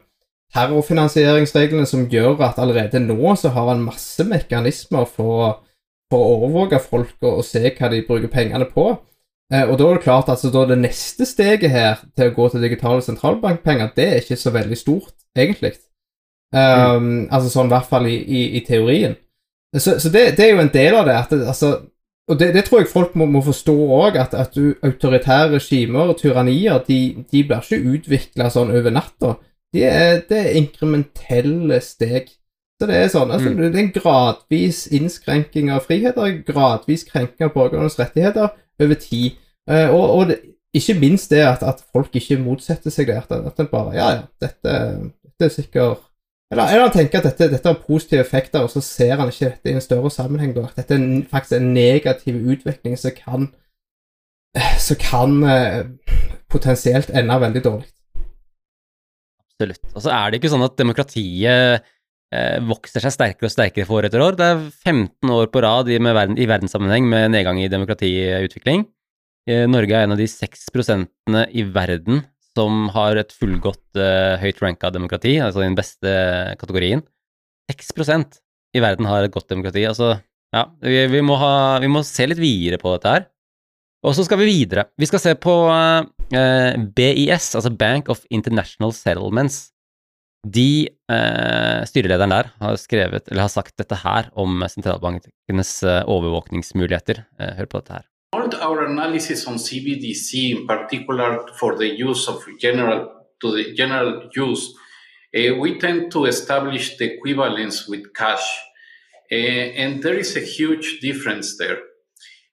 terrorfinansieringsreglene som gjør at allerede nå så har en masse mekanismer for, for å overvåke folk og, og se hva de bruker pengene på. Uh, og da er det klart at altså, det neste steget her til å gå til digitale sentralbankpenger, det er ikke så veldig stort, egentlig. Um, mm. Altså sånn i hvert fall i, i, i teorien. Så, så det, det, er jo en del av det. At det, altså, og det, det, tror jeg folk må, må forstå òg, at, at du, autoritære regimer og tyrannier de, de blir ikke utvikla sånn over natta. De er, det er inkrementelle steg. Så det er sånn, altså, mm. det er en gradvis innskrenking av friheter, gradvis krenking av borgernes rettigheter over tid. Eh, og, og det, ikke minst det at, at, folk ikke motsetter seg det. At, at en bare Ja, ja, dette, dette er sikkert eller, eller han tenker at dette, dette, har positive effekter, og så ser han ikke dette i en større sammenheng. Da. Dette er faktisk en negativ utvikling som kan, så kan eh, potensielt ende veldig dårlig. Absolutt. Og så er det ikke sånn at demokratiet eh, vokser seg sterkere og sterkere for år etter år. Det er 15 år på rad i, verden, i verdenssammenheng med nedgang i demokratiutvikling. Eh, Norge er en av de 6 prosentene i verden som har et fullgodt uh, høyt ranka demokrati, altså den beste kategorien. 6% i verden har et godt demokrati. Altså, ja, vi, vi, må ha, vi må se litt videre på dette her. Og så skal vi videre. Vi skal se på uh, BIS, altså Bank of International Settlements. De, uh, Styrelederen der har, skrevet, eller har sagt dette her om sentralbankenes eh, overvåkningsmuligheter. Eh, hør på dette her. Our analysis on CBDC, in particular for the use of general to the general use, uh, we tend to establish the equivalence with cash, uh, and there is a huge difference there.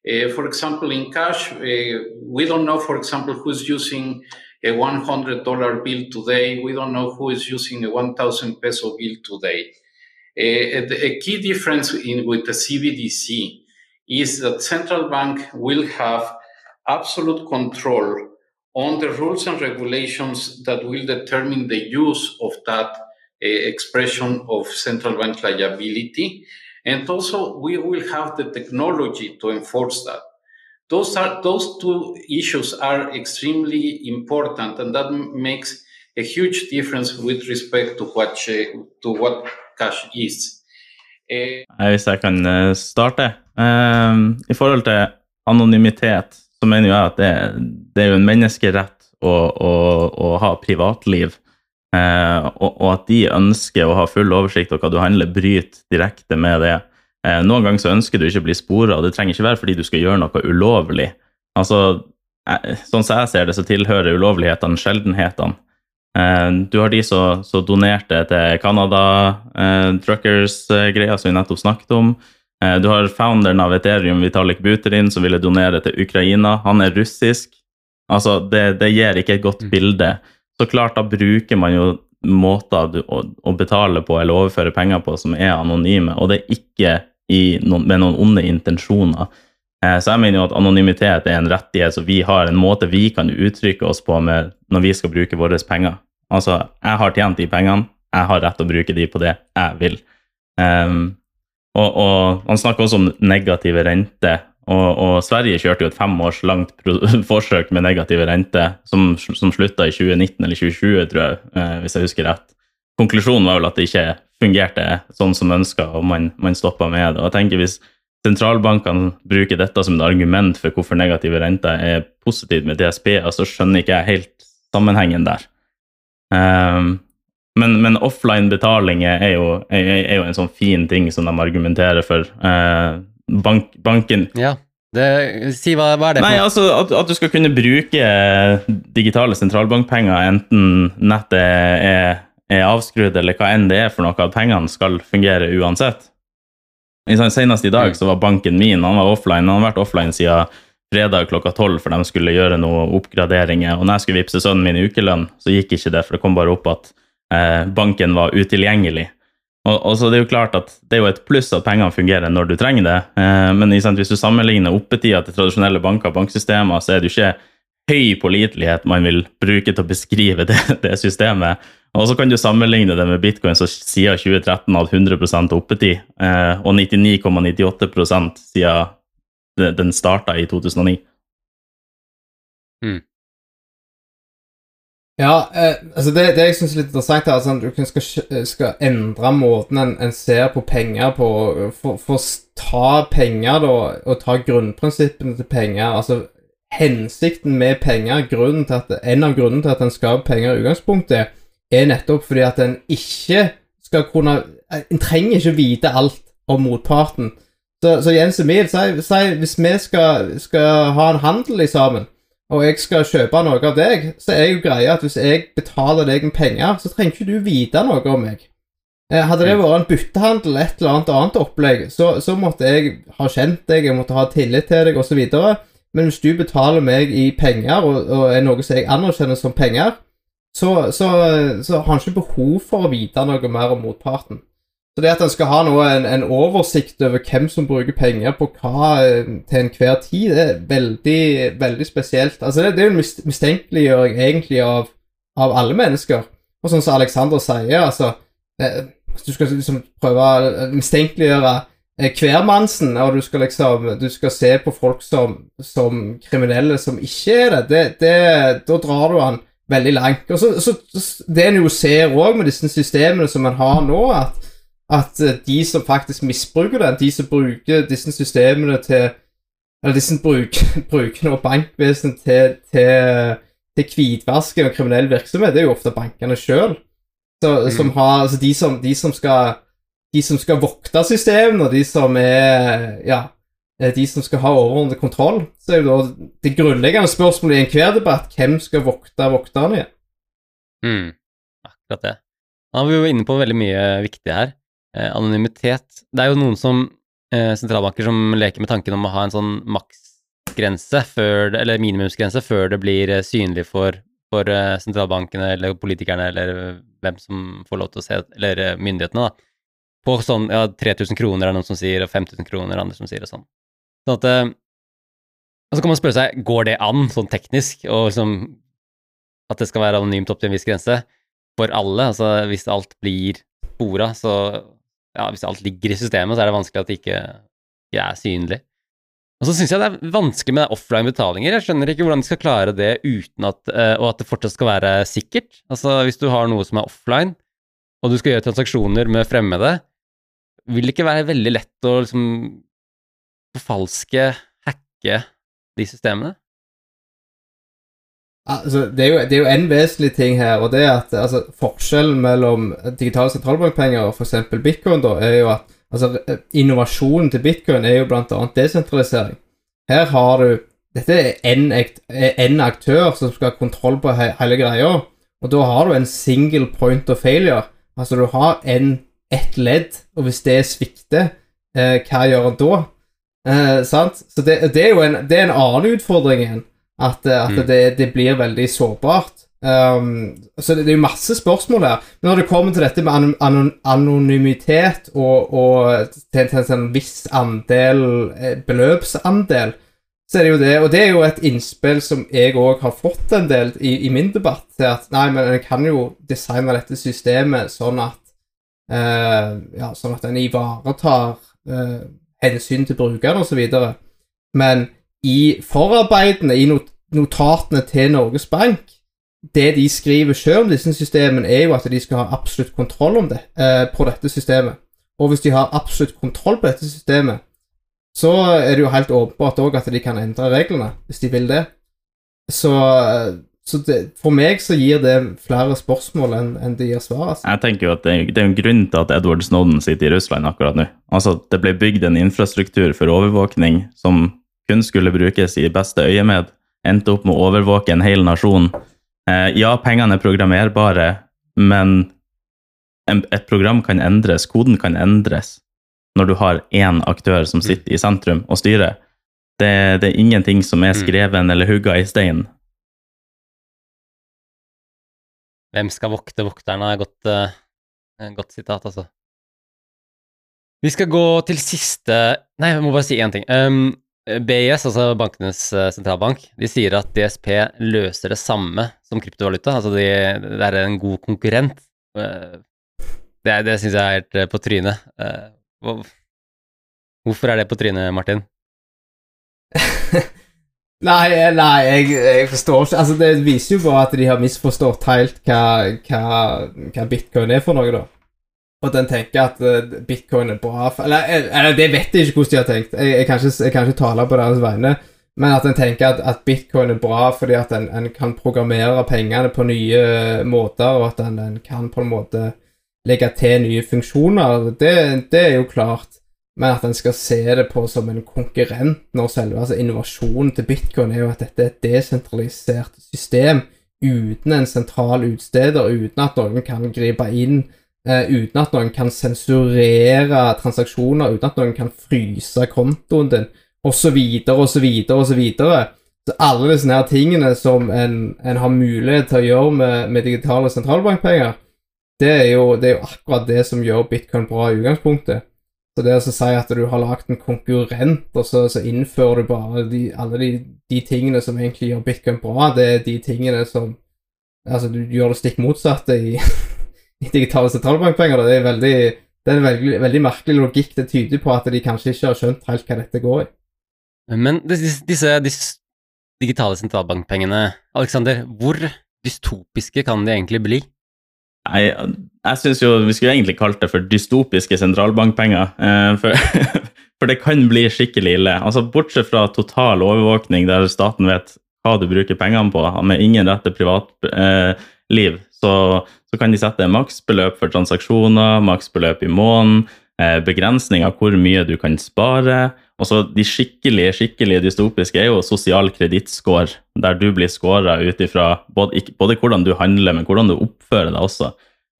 Uh, for example, in cash, we don't know, for example, who's using a $100 bill today. We don't know who is using a 1,000 peso bill today. a, a, key difference in, with the CBDC is that central bank will have absolute control on the rules and regulations that will determine the use of that uh, expression of central bank liability. And also, we will have the technology to enforce that. Those are those two issues are extremely important, and that makes a huge difference with respect to what to what cash is. Uh, Hvis jeg kan eh, starte. Um, I forhold til anonymitet, så mener jeg at det, det er jo en menneskerett å, å, å ha privatliv. Uh, og, og, at de ønsker å ha full oversikt over hva du handler, bryter direkte med det. Noen ganger så ønsker du ikke å bli spora, og det trenger ikke være fordi du skal gjøre noe ulovlig. Altså, Sånn som jeg ser det, så tilhører ulovlighetene sjeldenhetene. Eh, du har de som donerte til Canada eh, Truckers-greia som vi nettopp snakket om. Eh, du har founderen av Ethereum, Vitalik Buterin, som ville donere til Ukraina. Han er russisk. Altså, det, det gir ikke et godt mm. bilde. Så klart, da bruker man jo måter å, å, betale på eller overføre penger på som er anonyme, og det er ikke noen, med noen onde intensjoner. Så jeg mener jo at anonymitet er en rettighet, så vi har en måte vi kan uttrykke oss på når vi skal bruke våre penger. Altså, jeg har tjent de pengene, jeg har rett til å bruke de på det jeg vil. Um, og, og, Han snakker også om negative renter. Og, og, Sverige kjørte jo et fem års langt forsøk med negative renter, som, som slutta i 2019 eller 2020, tror jeg, eh, hvis jeg husker rett. Konklusjonen var vel at det ikke fungerte sånn som ønska, og man, man stoppa med det. Og jeg tenker Hvis sentralbankene bruker dette som et argument for hvorfor negative renter er positivt med DSB, så skjønner ikke jeg helt sammenhengen der. Um, men, men offline-betalinger er, er, er, jo en sånn fin ting som de argumenterer for. Uh, bank, banken Ja, det, si hva, hva, er det Nei, altså at, at, du skal kunne bruke digitale sentralbankpenger enten nettet er, er avskrudd eller hva enn det er for noe, at pengene skal fungere uansett. Senest i dag mm. så var banken min han var offline, han har vært offline siden fredag klokka tolv, for de skulle gjøre noen oppgraderinger. Og når jeg skulle vippse sønnen min i ukelønn, så gikk ikke det, for det kom bare opp at eh, banken var utilgjengelig. Og, og, så Det er jo klart at det er jo et pluss at pengene fungerer når du trenger det, eh, men hvis du sammenligner oppetida til tradisjonelle banker og banksystemer, så er det jo ikke høy pålitelighet man vil bruke til å beskrive det, det systemet. Og så kan du sammenligne det med bitcoin som siden 2013 hadde 100% oppetid, eh, og 99,98% siden den starta i 2009. Mm. Ja, eh, altså det, det jeg syns er litt interessant, er at altså, du skal, skal, endre måten en, en, ser på penger på. For, for å ta penger da, og ta grunnprinsippene til penger altså Hensikten med penger, grunnen til at, en av grunnene til at en skal ha penger i utgangspunktet, er nettopp fordi at en ikke skal kunne En trenger ikke vite alt om motparten. Så, så Jens Emil, si, si, hvis vi skal, skal, ha en handel sammen, og jeg skal kjøpe noe av deg, så er jo greia at hvis jeg betaler deg med penger, så trenger ikke du vite noe om meg. Eh, hadde det mm. vært en byttehandel, et eller annet annet opplegg, så, så måtte jeg ha kjent deg, jeg måtte ha tillit til deg, osv. Men hvis du betaler meg i penger, og, og er noe som jeg anerkjenner som penger, så, så, så har han ikke behov for å vite noe mer om motparten. Så det at en skal ha noe, en, en, oversikt over hvem som bruker penger på hva eh, til enhver tid, det er veldig, veldig spesielt. Altså det, det er en mistenkeliggjøring egentlig av, av, alle mennesker. Og sånn som Alexander sier, altså eh, Du skal liksom prøve å mistenkeliggjøre eh, hvermannsen, og du skal liksom Du skal se på folk som, som kriminelle som ikke er det. det, det da drar du han veldig langt. Og så, så Det en jo ser òg med disse systemene som en har nå, at at eh, de som faktisk misbruker det, de som bruker disse systemene til Eller disse bruker, bruker nå bankvesenet til, til, til hvitvasking og kriminell virksomhet, det er jo ofte bankene sjøl. Mm. Som har Altså de som, de som skal de som skal vokte systemene, og de som er Ja, de som skal ha overordnet kontroll, så er jo da det grunnleggende spørsmålet i enhver debatt hvem skal vokte vokterne igjen? Mm, akkurat det. Da er vi jo inne på veldig mye viktig her. Eh, anonymitet Det er jo noen som eh, sentralbanker som leker med tanken om å ha en sånn maksgrense, før, eller minimumsgrense, før det blir eh, synlig for, for sentralbankene eller politikerne eller hvem som får lov til å se, eller myndighetene, da. På sånn ja, 3000 kroner er det noen som sier, og 5000 kroner er andre som sier, og sånn. Sånn at eh, Og så kan man spørre seg, går det an, sånn teknisk, og liksom At det skal være anonymt opp til en viss grense for alle? Altså hvis alt blir spora, så Ja, hvis alt ligger i systemet, så er det vanskelig at det ikke, ikke er synlig. Og så syns jeg det er vanskelig med offline betalinger. Jeg skjønner ikke hvordan de skal klare det uten at eh, Og at det fortsatt skal være sikkert. Altså hvis du har noe som er offline, og du skal gjøre transaksjoner med fremmede, vil det ikke være veldig lett å liksom forfalske, hacke de systemene? Altså, det, er jo, det er jo en vesentlig ting her, og det er at altså, forskjellen mellom digitale sentralbankpenger og f.eks. bitcoin da, er jo at altså, innovasjonen til bitcoin er jo bl.a. desentralisering. Her har du Dette er én aktør som skal ha kontroll på he hele greia, og da har du en single point of failure. Altså, du har ett ledd, og hvis det svikter, eh, hva gjør en da? Eh, sant? Så det, det, er jo en, det er en annen utfordring igjen. At, at mm. det, det, blir veldig sårbart. Um, så det, det, er jo masse spørsmål her. Men når det kommer til dette med anon anonymitet og, og til, til, en viss andel, eh, beløpsandel, så er det jo det. Og det er jo et innspill som jeg òg har fått en del i, i, min debatt, til at nei, men en kan jo designe dette systemet sånn at uh, ja, sånn at en ivaretar uh, hensyn til brukeren osv. Men i forarbeidene, i notatene til Norges Bank Det de skriver selv om disse systemene, er jo at de skal ha absolutt kontroll om det, eh, på dette systemet. Og hvis de har absolutt kontroll på dette systemet, så er det jo helt åpenbart òg at de kan endre reglene, hvis de vil det. Så, eh, så det, for meg så gir det flere spørsmål enn en det gir svar. Altså. Jeg tenker jo at det, det, er en grunn til at Edward Snowden sitter i Russland akkurat nå. Altså, Det ble bygd en infrastruktur for overvåkning som kun skulle brukes i beste øyemed, endte opp med å overvåke en hel nasjon. Eh, ja, pengene er programmerbare, men et program kan endres, koden kan endres, når du har én aktør som sitter i sentrum og styrer. Det, det er ingenting som er mm. skreven eller hugga i stein. Hvem skal vokte vokterne, er godt, uh, godt sitat, altså. Vi skal gå til siste Nei, jeg må bare si én ting. Um, BIS, altså bankenes eh, sentralbank, de sier at DSP løser det samme som kryptovaluta. Altså de, det er en god konkurrent. Eh, det, det syns jeg er helt på trynet. Hvorfor er det på trynet, Martin? nei, nei jeg, jeg, forstår ikke Altså, det viser jo bare at de har misforstått helt hva, hva, hva bitcoin er for noe, da og at en tenker at uh, bitcoin er bra for, eller, eller, det vet jeg ikke hvordan de har tenkt. Jeg, jeg, kan, ikke, jeg kan, ikke, tale på deres vegne. Men at en tenker at, at, bitcoin er bra fordi at en, en, kan programmere pengene på nye måter, og at en, en, kan på en måte legge til nye funksjoner, det, det, er jo klart. Men at en skal se det på som en konkurrent når selve altså innovasjonen til bitcoin er jo at dette er et desentralisert system uten en sentral utsteder, uten at noen kan gripe inn Uh, uten at noen kan sensurere transaksjoner, uten at noen kan fryse kontoen din, osv., osv., osv. Så alle disse her tingene som en, en, har mulighet til å gjøre med, med digitale sentralbankpenger, det er, jo, det er, jo, akkurat det som gjør bitcoin bra i utgangspunktet. Så det å si at du har lagd en konkurrent, og så, så innfører du bare de, alle de, de, tingene som egentlig gjør bitcoin bra, det er de tingene som Altså, du gjør det stikk motsatte i digitale sentralbankpenger. Det er, veldig, det er en veldig, veldig, merkelig logikk. Det tyder på at de kanskje ikke har skjønt helt hva dette går i. Men disse, disse, disse digitale sentralbankpengene, Aleksander, hvor dystopiske kan de egentlig bli? Nei, jeg syns jo vi skulle egentlig kalt det for dystopiske sentralbankpenger. Eh, for, for, det kan bli skikkelig ille. Altså Bortsett fra total overvåkning der staten vet hva du bruker pengene på, med ingen rett til privatliv, så, så kan de sette maksbeløp for transaksjoner, maksbeløp i måneden, eh, begrensning av hvor mye du kan spare. Og så De skikkelig skikkelig dystopiske er jo sosial kredittscore, der du blir scora ut ifra både, både, hvordan du handler, men hvordan du oppfører deg også.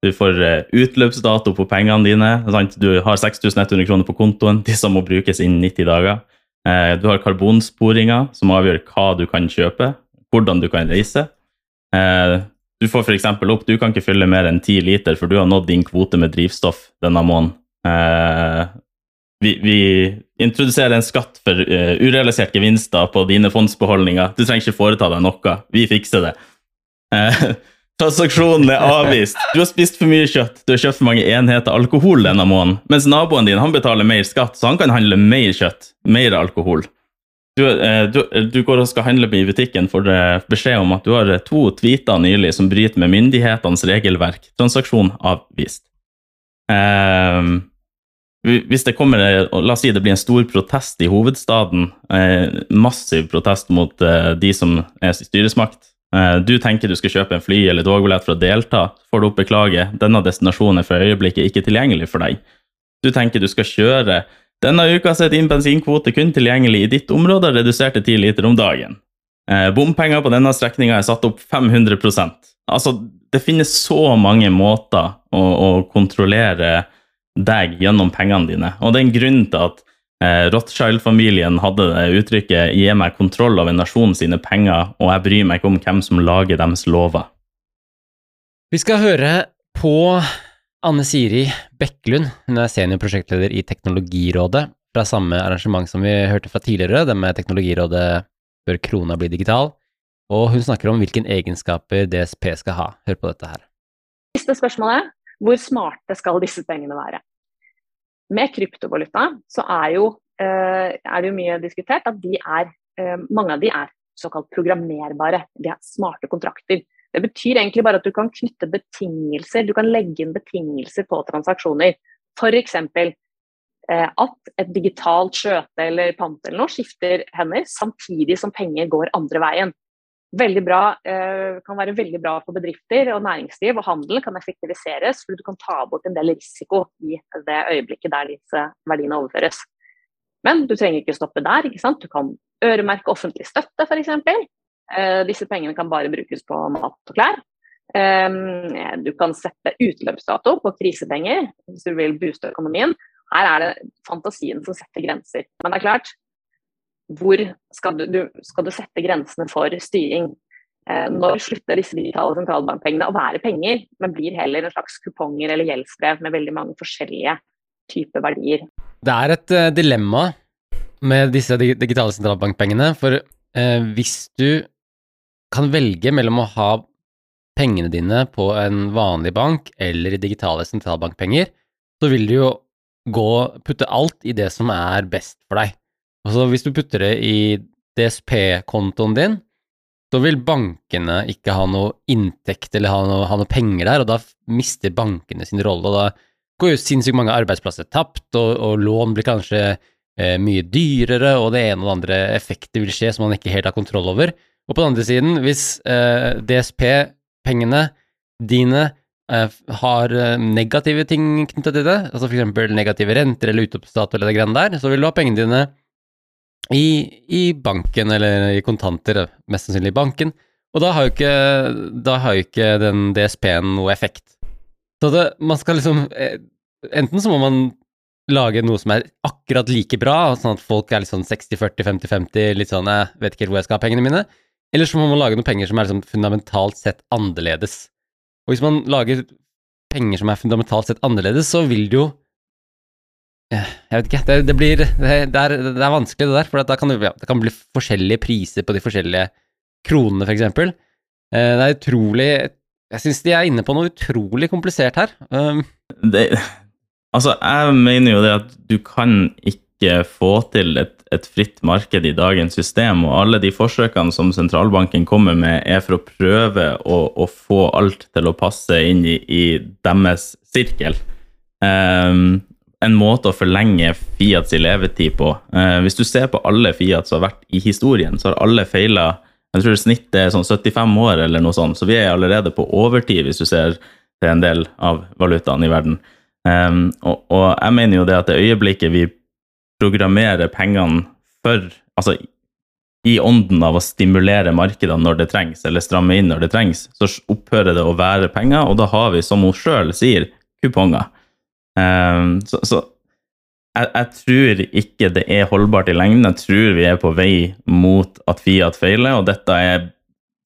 Du får eh, utløpsdato på pengene dine. Sant? Du har 6100 kroner på kontoen, disse må brukes innen 90 dager. Eh, du har karbonsporinger, som avgjør hva du kan kjøpe, hvordan du kan reise. Du får f.eks. opp du kan ikke fylle mer enn 10 liter, for du har nådd din kvote med drivstoff denne måneden. Eh, vi, vi, introduserer en skatt for uh, urealisert gevinster på dine fondsbeholdninger. Du trenger ikke foreta deg noe. Vi fikser det. Uh, Transaksjonen er avvist. Du har spist for mye kjøtt. Du har kjøpt for mange enheter alkohol denne måneden. Mens naboen din han betaler mer skatt, så han kan handle mer kjøtt, mer alkohol. Du, eh, du, du går og skal handle i butikken, får beskjed om at du har to tweeter nylig som bryter med myndighetenes regelverk. Transaksjon avvist. Eh, hvis det kommer, La oss si det blir en stor protest i hovedstaden. Eh, massiv protest mot eh, de som er styresmakt Eh, du tenker du skal kjøpe en fly eller togbillett for å delta, får du opp beklage, denne destinasjonen er for øyeblikket ikke tilgjengelig for deg. Du tenker du skal kjøre, denne uka er din bensinkvote kun tilgjengelig i ditt område, redusert til 10 liter om dagen. Eh, bompenger på denne strekninga er satt opp 500% Altså, det finnes så mange måter å, å kontrollere deg gjennom pengene dine, og det er en grunn til at Eh, Rothschild-familien hadde det uttrykket 'gi meg kontroll over nasjonen sine penger, og jeg bryr meg ikke om hvem som lager deres lover'. Vi skal høre på Anne Siri Bekkelund. Hun er seniorprosjektleder i Teknologirådet, fra samme arrangement som vi hørte fra tidligere, det med Teknologirådet bør krona bli digital. Og hun snakker om hvilke egenskaper DSP skal ha. Hør på dette her. Siste spørsmålet hvor smarte skal disse pengene være? Med kryptovaluta så er, jo, eh, er det jo mye diskutert at de er, eh, mange av de er såkalt programmerbare. De er smarte kontrakter. Det betyr egentlig bare at du kan knytte betingelser, du kan legge inn betingelser på transaksjoner. F.eks. Eh, at et digitalt skjøte eller pant eller noe skifter hender samtidig som penger går andre veien veldig bra, eh, kan være veldig bra for bedrifter og næringsliv, og handel kan effektiviseres, fordi du kan ta bort en del risiko i det øyeblikket der disse verdiene overføres. Men du trenger ikke stoppe der. ikke sant? Du kan øremerke offentlig støtte, f.eks. Eh, disse pengene kan bare brukes på mat og klær. Eh, du kan sette utløpsdato på krisepenger hvis du vil booste økonomien. Her er det fantasien som setter grenser. Men det er klart, hvor skal du, du, skal du sette grensene for styring? Eh, når slutter disse digitale sentralbankpengene å være penger, men blir heller en slags kuponger eller gjeldsbrev med veldig mange forskjellige typer verdier? Det er et uh, dilemma med disse digitale sentralbankpengene, for uh, hvis du kan velge mellom å ha pengene dine på en vanlig bank eller i digitale sentralbankpenger, så vil du jo gå putte alt i det som er best for deg. Altså, hvis du putter det i DSP-kontoen din, så vil bankene ikke ha noe inntekt eller ha noe, ha noe, penger der, og da mister bankene sin rolle. og Da går jo sinnssykt mange arbeidsplasser tapt, og, og lån blir kanskje eh, mye dyrere, og det ene og det andre effekter vil skje som man ikke helt har kontroll over. Og på den andre siden, hvis eh, DSP-pengene dine eh, har eh, negative ting knytta til det, altså f.eks. negative renter eller utoppstat eller det greiene der, så vil du ha pengene dine i, i, banken, eller i kontanter, mest sannsynlig i banken. Og da har jo ikke, har jo ikke den DSP-en noe effekt. Så det, man skal liksom eh, Enten så må man lage noe som er akkurat like bra, sånn at folk er litt sånn 60-40, 50-50, litt sånn jeg vet ikke helt hvor jeg skal ha pengene mine. Eller så må man lage noen penger som er liksom fundamentalt sett annerledes. Og hvis man lager penger som er fundamentalt sett annerledes, så vil det jo jeg vet ikke. Det, det blir det, det, er, det, er, vanskelig, det der. For da kan det, det kan bli forskjellige priser på de forskjellige kronene, f.eks. For eh, det er utrolig Jeg syns de er inne på noe utrolig komplisert her. Um, altså, jeg mener jo det at du kan ikke få til et, et, fritt marked i dagens system, og alle de forsøkene som sentralbanken kommer med, er for å prøve å, å få alt til å passe inn i, i deres sirkel. Um, en måte å forlenge Fiats levetid på. Eh, hvis du ser på alle Fiat som har vært i historien, så har alle feila Jeg tror snittet er sånn 75 år eller noe sånt, så vi er allerede på overtid hvis du ser til en del av valutaene i verden. Eh, og, og, jeg mener jo det at det øyeblikket vi programmerer pengene for Altså i ånden av å stimulere markedene når det trengs, eller stramme inn når det trengs, så opphører det å være penger, og da har vi, som hun sjøl sier, kuponger. Um, så, så jeg, jeg, tror ikke det er holdbart i lengden. Jeg tror vi er på vei mot at Fiat feiler, og dette er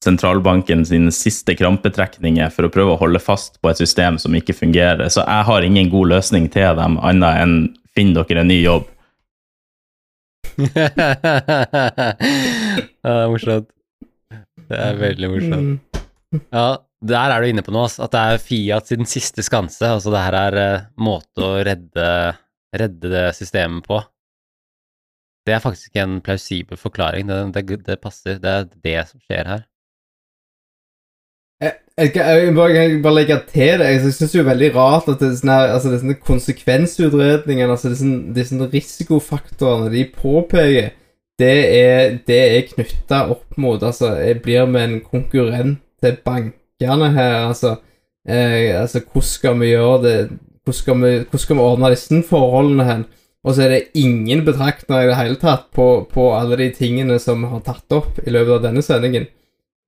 sentralbanken sine siste krampetrekninger for å prøve å holde fast på et system som ikke fungerer. Så jeg har ingen god løsning til dem, annet enn finn dere en ny jobb. ja, det er morsomt. Det er veldig morsomt. Ja, der er du inne på noe. At det er Fiat sin siste skanse. Altså det her er uh, måte å redde, redde det systemet på. Det er faktisk ikke en plausibel forklaring. Det, det, det passer. Det er det som skjer her. Jeg, jeg, jeg, bare, jeg bare legge til det. Jeg syns det er veldig rart at det er sånne, altså, det er sånne konsekvensutredninger, altså disse, disse risikofaktorene de påpeker, det er, det er knytta opp mot Altså, jeg blir med en konkurrent til bankene her, altså. Eh, altså, hvordan skal vi gjøre det Hvordan skal vi, hvordan skal vi ordne disse forholdene hen? Og så er det ingen betraktninger i det hele tatt på, på alle de tingene som vi har tatt opp i løpet av denne sendingen.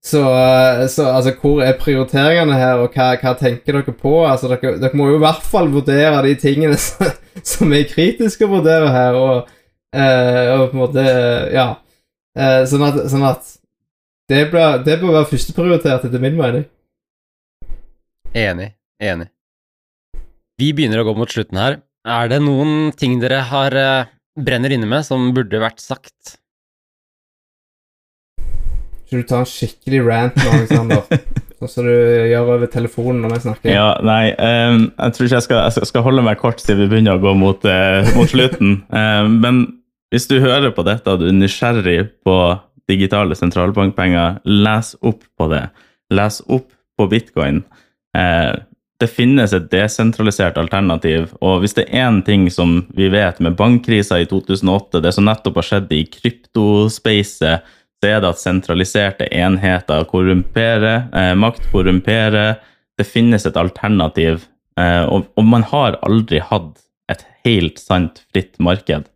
Så, eh, så altså, hvor er prioriteringene her, og hva, hva tenker dere på? Altså, dere, dere må jo i hvert fall vurdere de tingene som, som er kritiske å vurdere her, og, eh, og på en måte Ja. Eh, sånn, at, sånn at det bør, det bør være førsteprioritert, etter min mening. Enig. Enig. Vi begynner å gå mot slutten her. Er det noen ting dere har eh, brenner inne med som burde vært sagt? Skal du ta en skikkelig rant nå, Alexander? sånn som du gjør over telefonen når vi snakker? Ja, nei, um, jeg tror ikke jeg skal, jeg skal- holde meg kort siden vi begynner å gå mot, uh, mot slutten. um, men hvis du hører på dette og du er nysgjerrig på digitale sentralbankpenger, les opp på det. Les opp på bitcoin. Eh, det finnes et desentralisert alternativ, og hvis det er én ting som vi vet med bankkrisa i 2008, det som nettopp har skjedd i kryptospacet, så er det at sentraliserte enheter korrumperer, eh, makt korrumperer. Det finnes et alternativ, eh, og, og man har aldri hatt et helt sant fritt marked.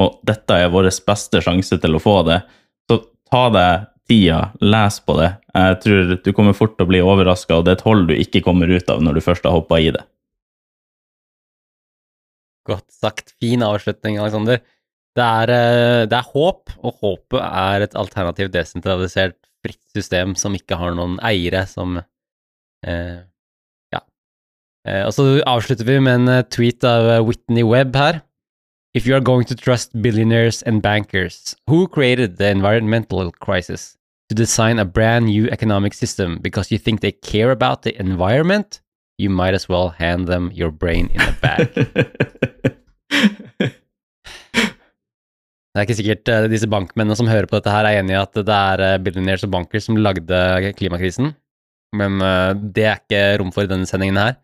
Og dette er vår beste sjanse til å få det. Så ta deg tida, les på det. Jeg tror du kommer fort til å bli overraska, og det er et hold du ikke kommer ut av når du først har hoppa i det. Godt sagt. Fin avslutning, Alexander. Det eh, det er håp, og håpet er et alternativt desentralisert fritt system som ikke har noen eiere som eh, Ja. Eh, og så avslutter vi med en eh, tweet av Whitney Webb her. If you are going to trust billionaires and bankers, who created the environmental crisis? To design a brand new economic system because you think they care about the environment? You might as well hand them your brain in a bag. Det er ikke sikkert uh, disse bankmennene som hører på dette her er enig i at det er uh, billionaires og banker som lagde klimakrisen, men uh, det er ikke rom for i denne sendingen her.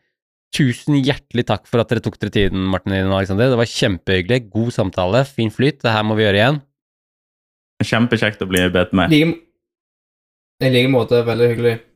Tusen hjertelig takk for at dere tok dere tiden, Martin og Alexander. Det var kjempehyggelig. God samtale, fin flyt. Det her må vi gjøre igjen. Kjempekjekt å bli bedt med. I like- måte. Veldig hyggelig.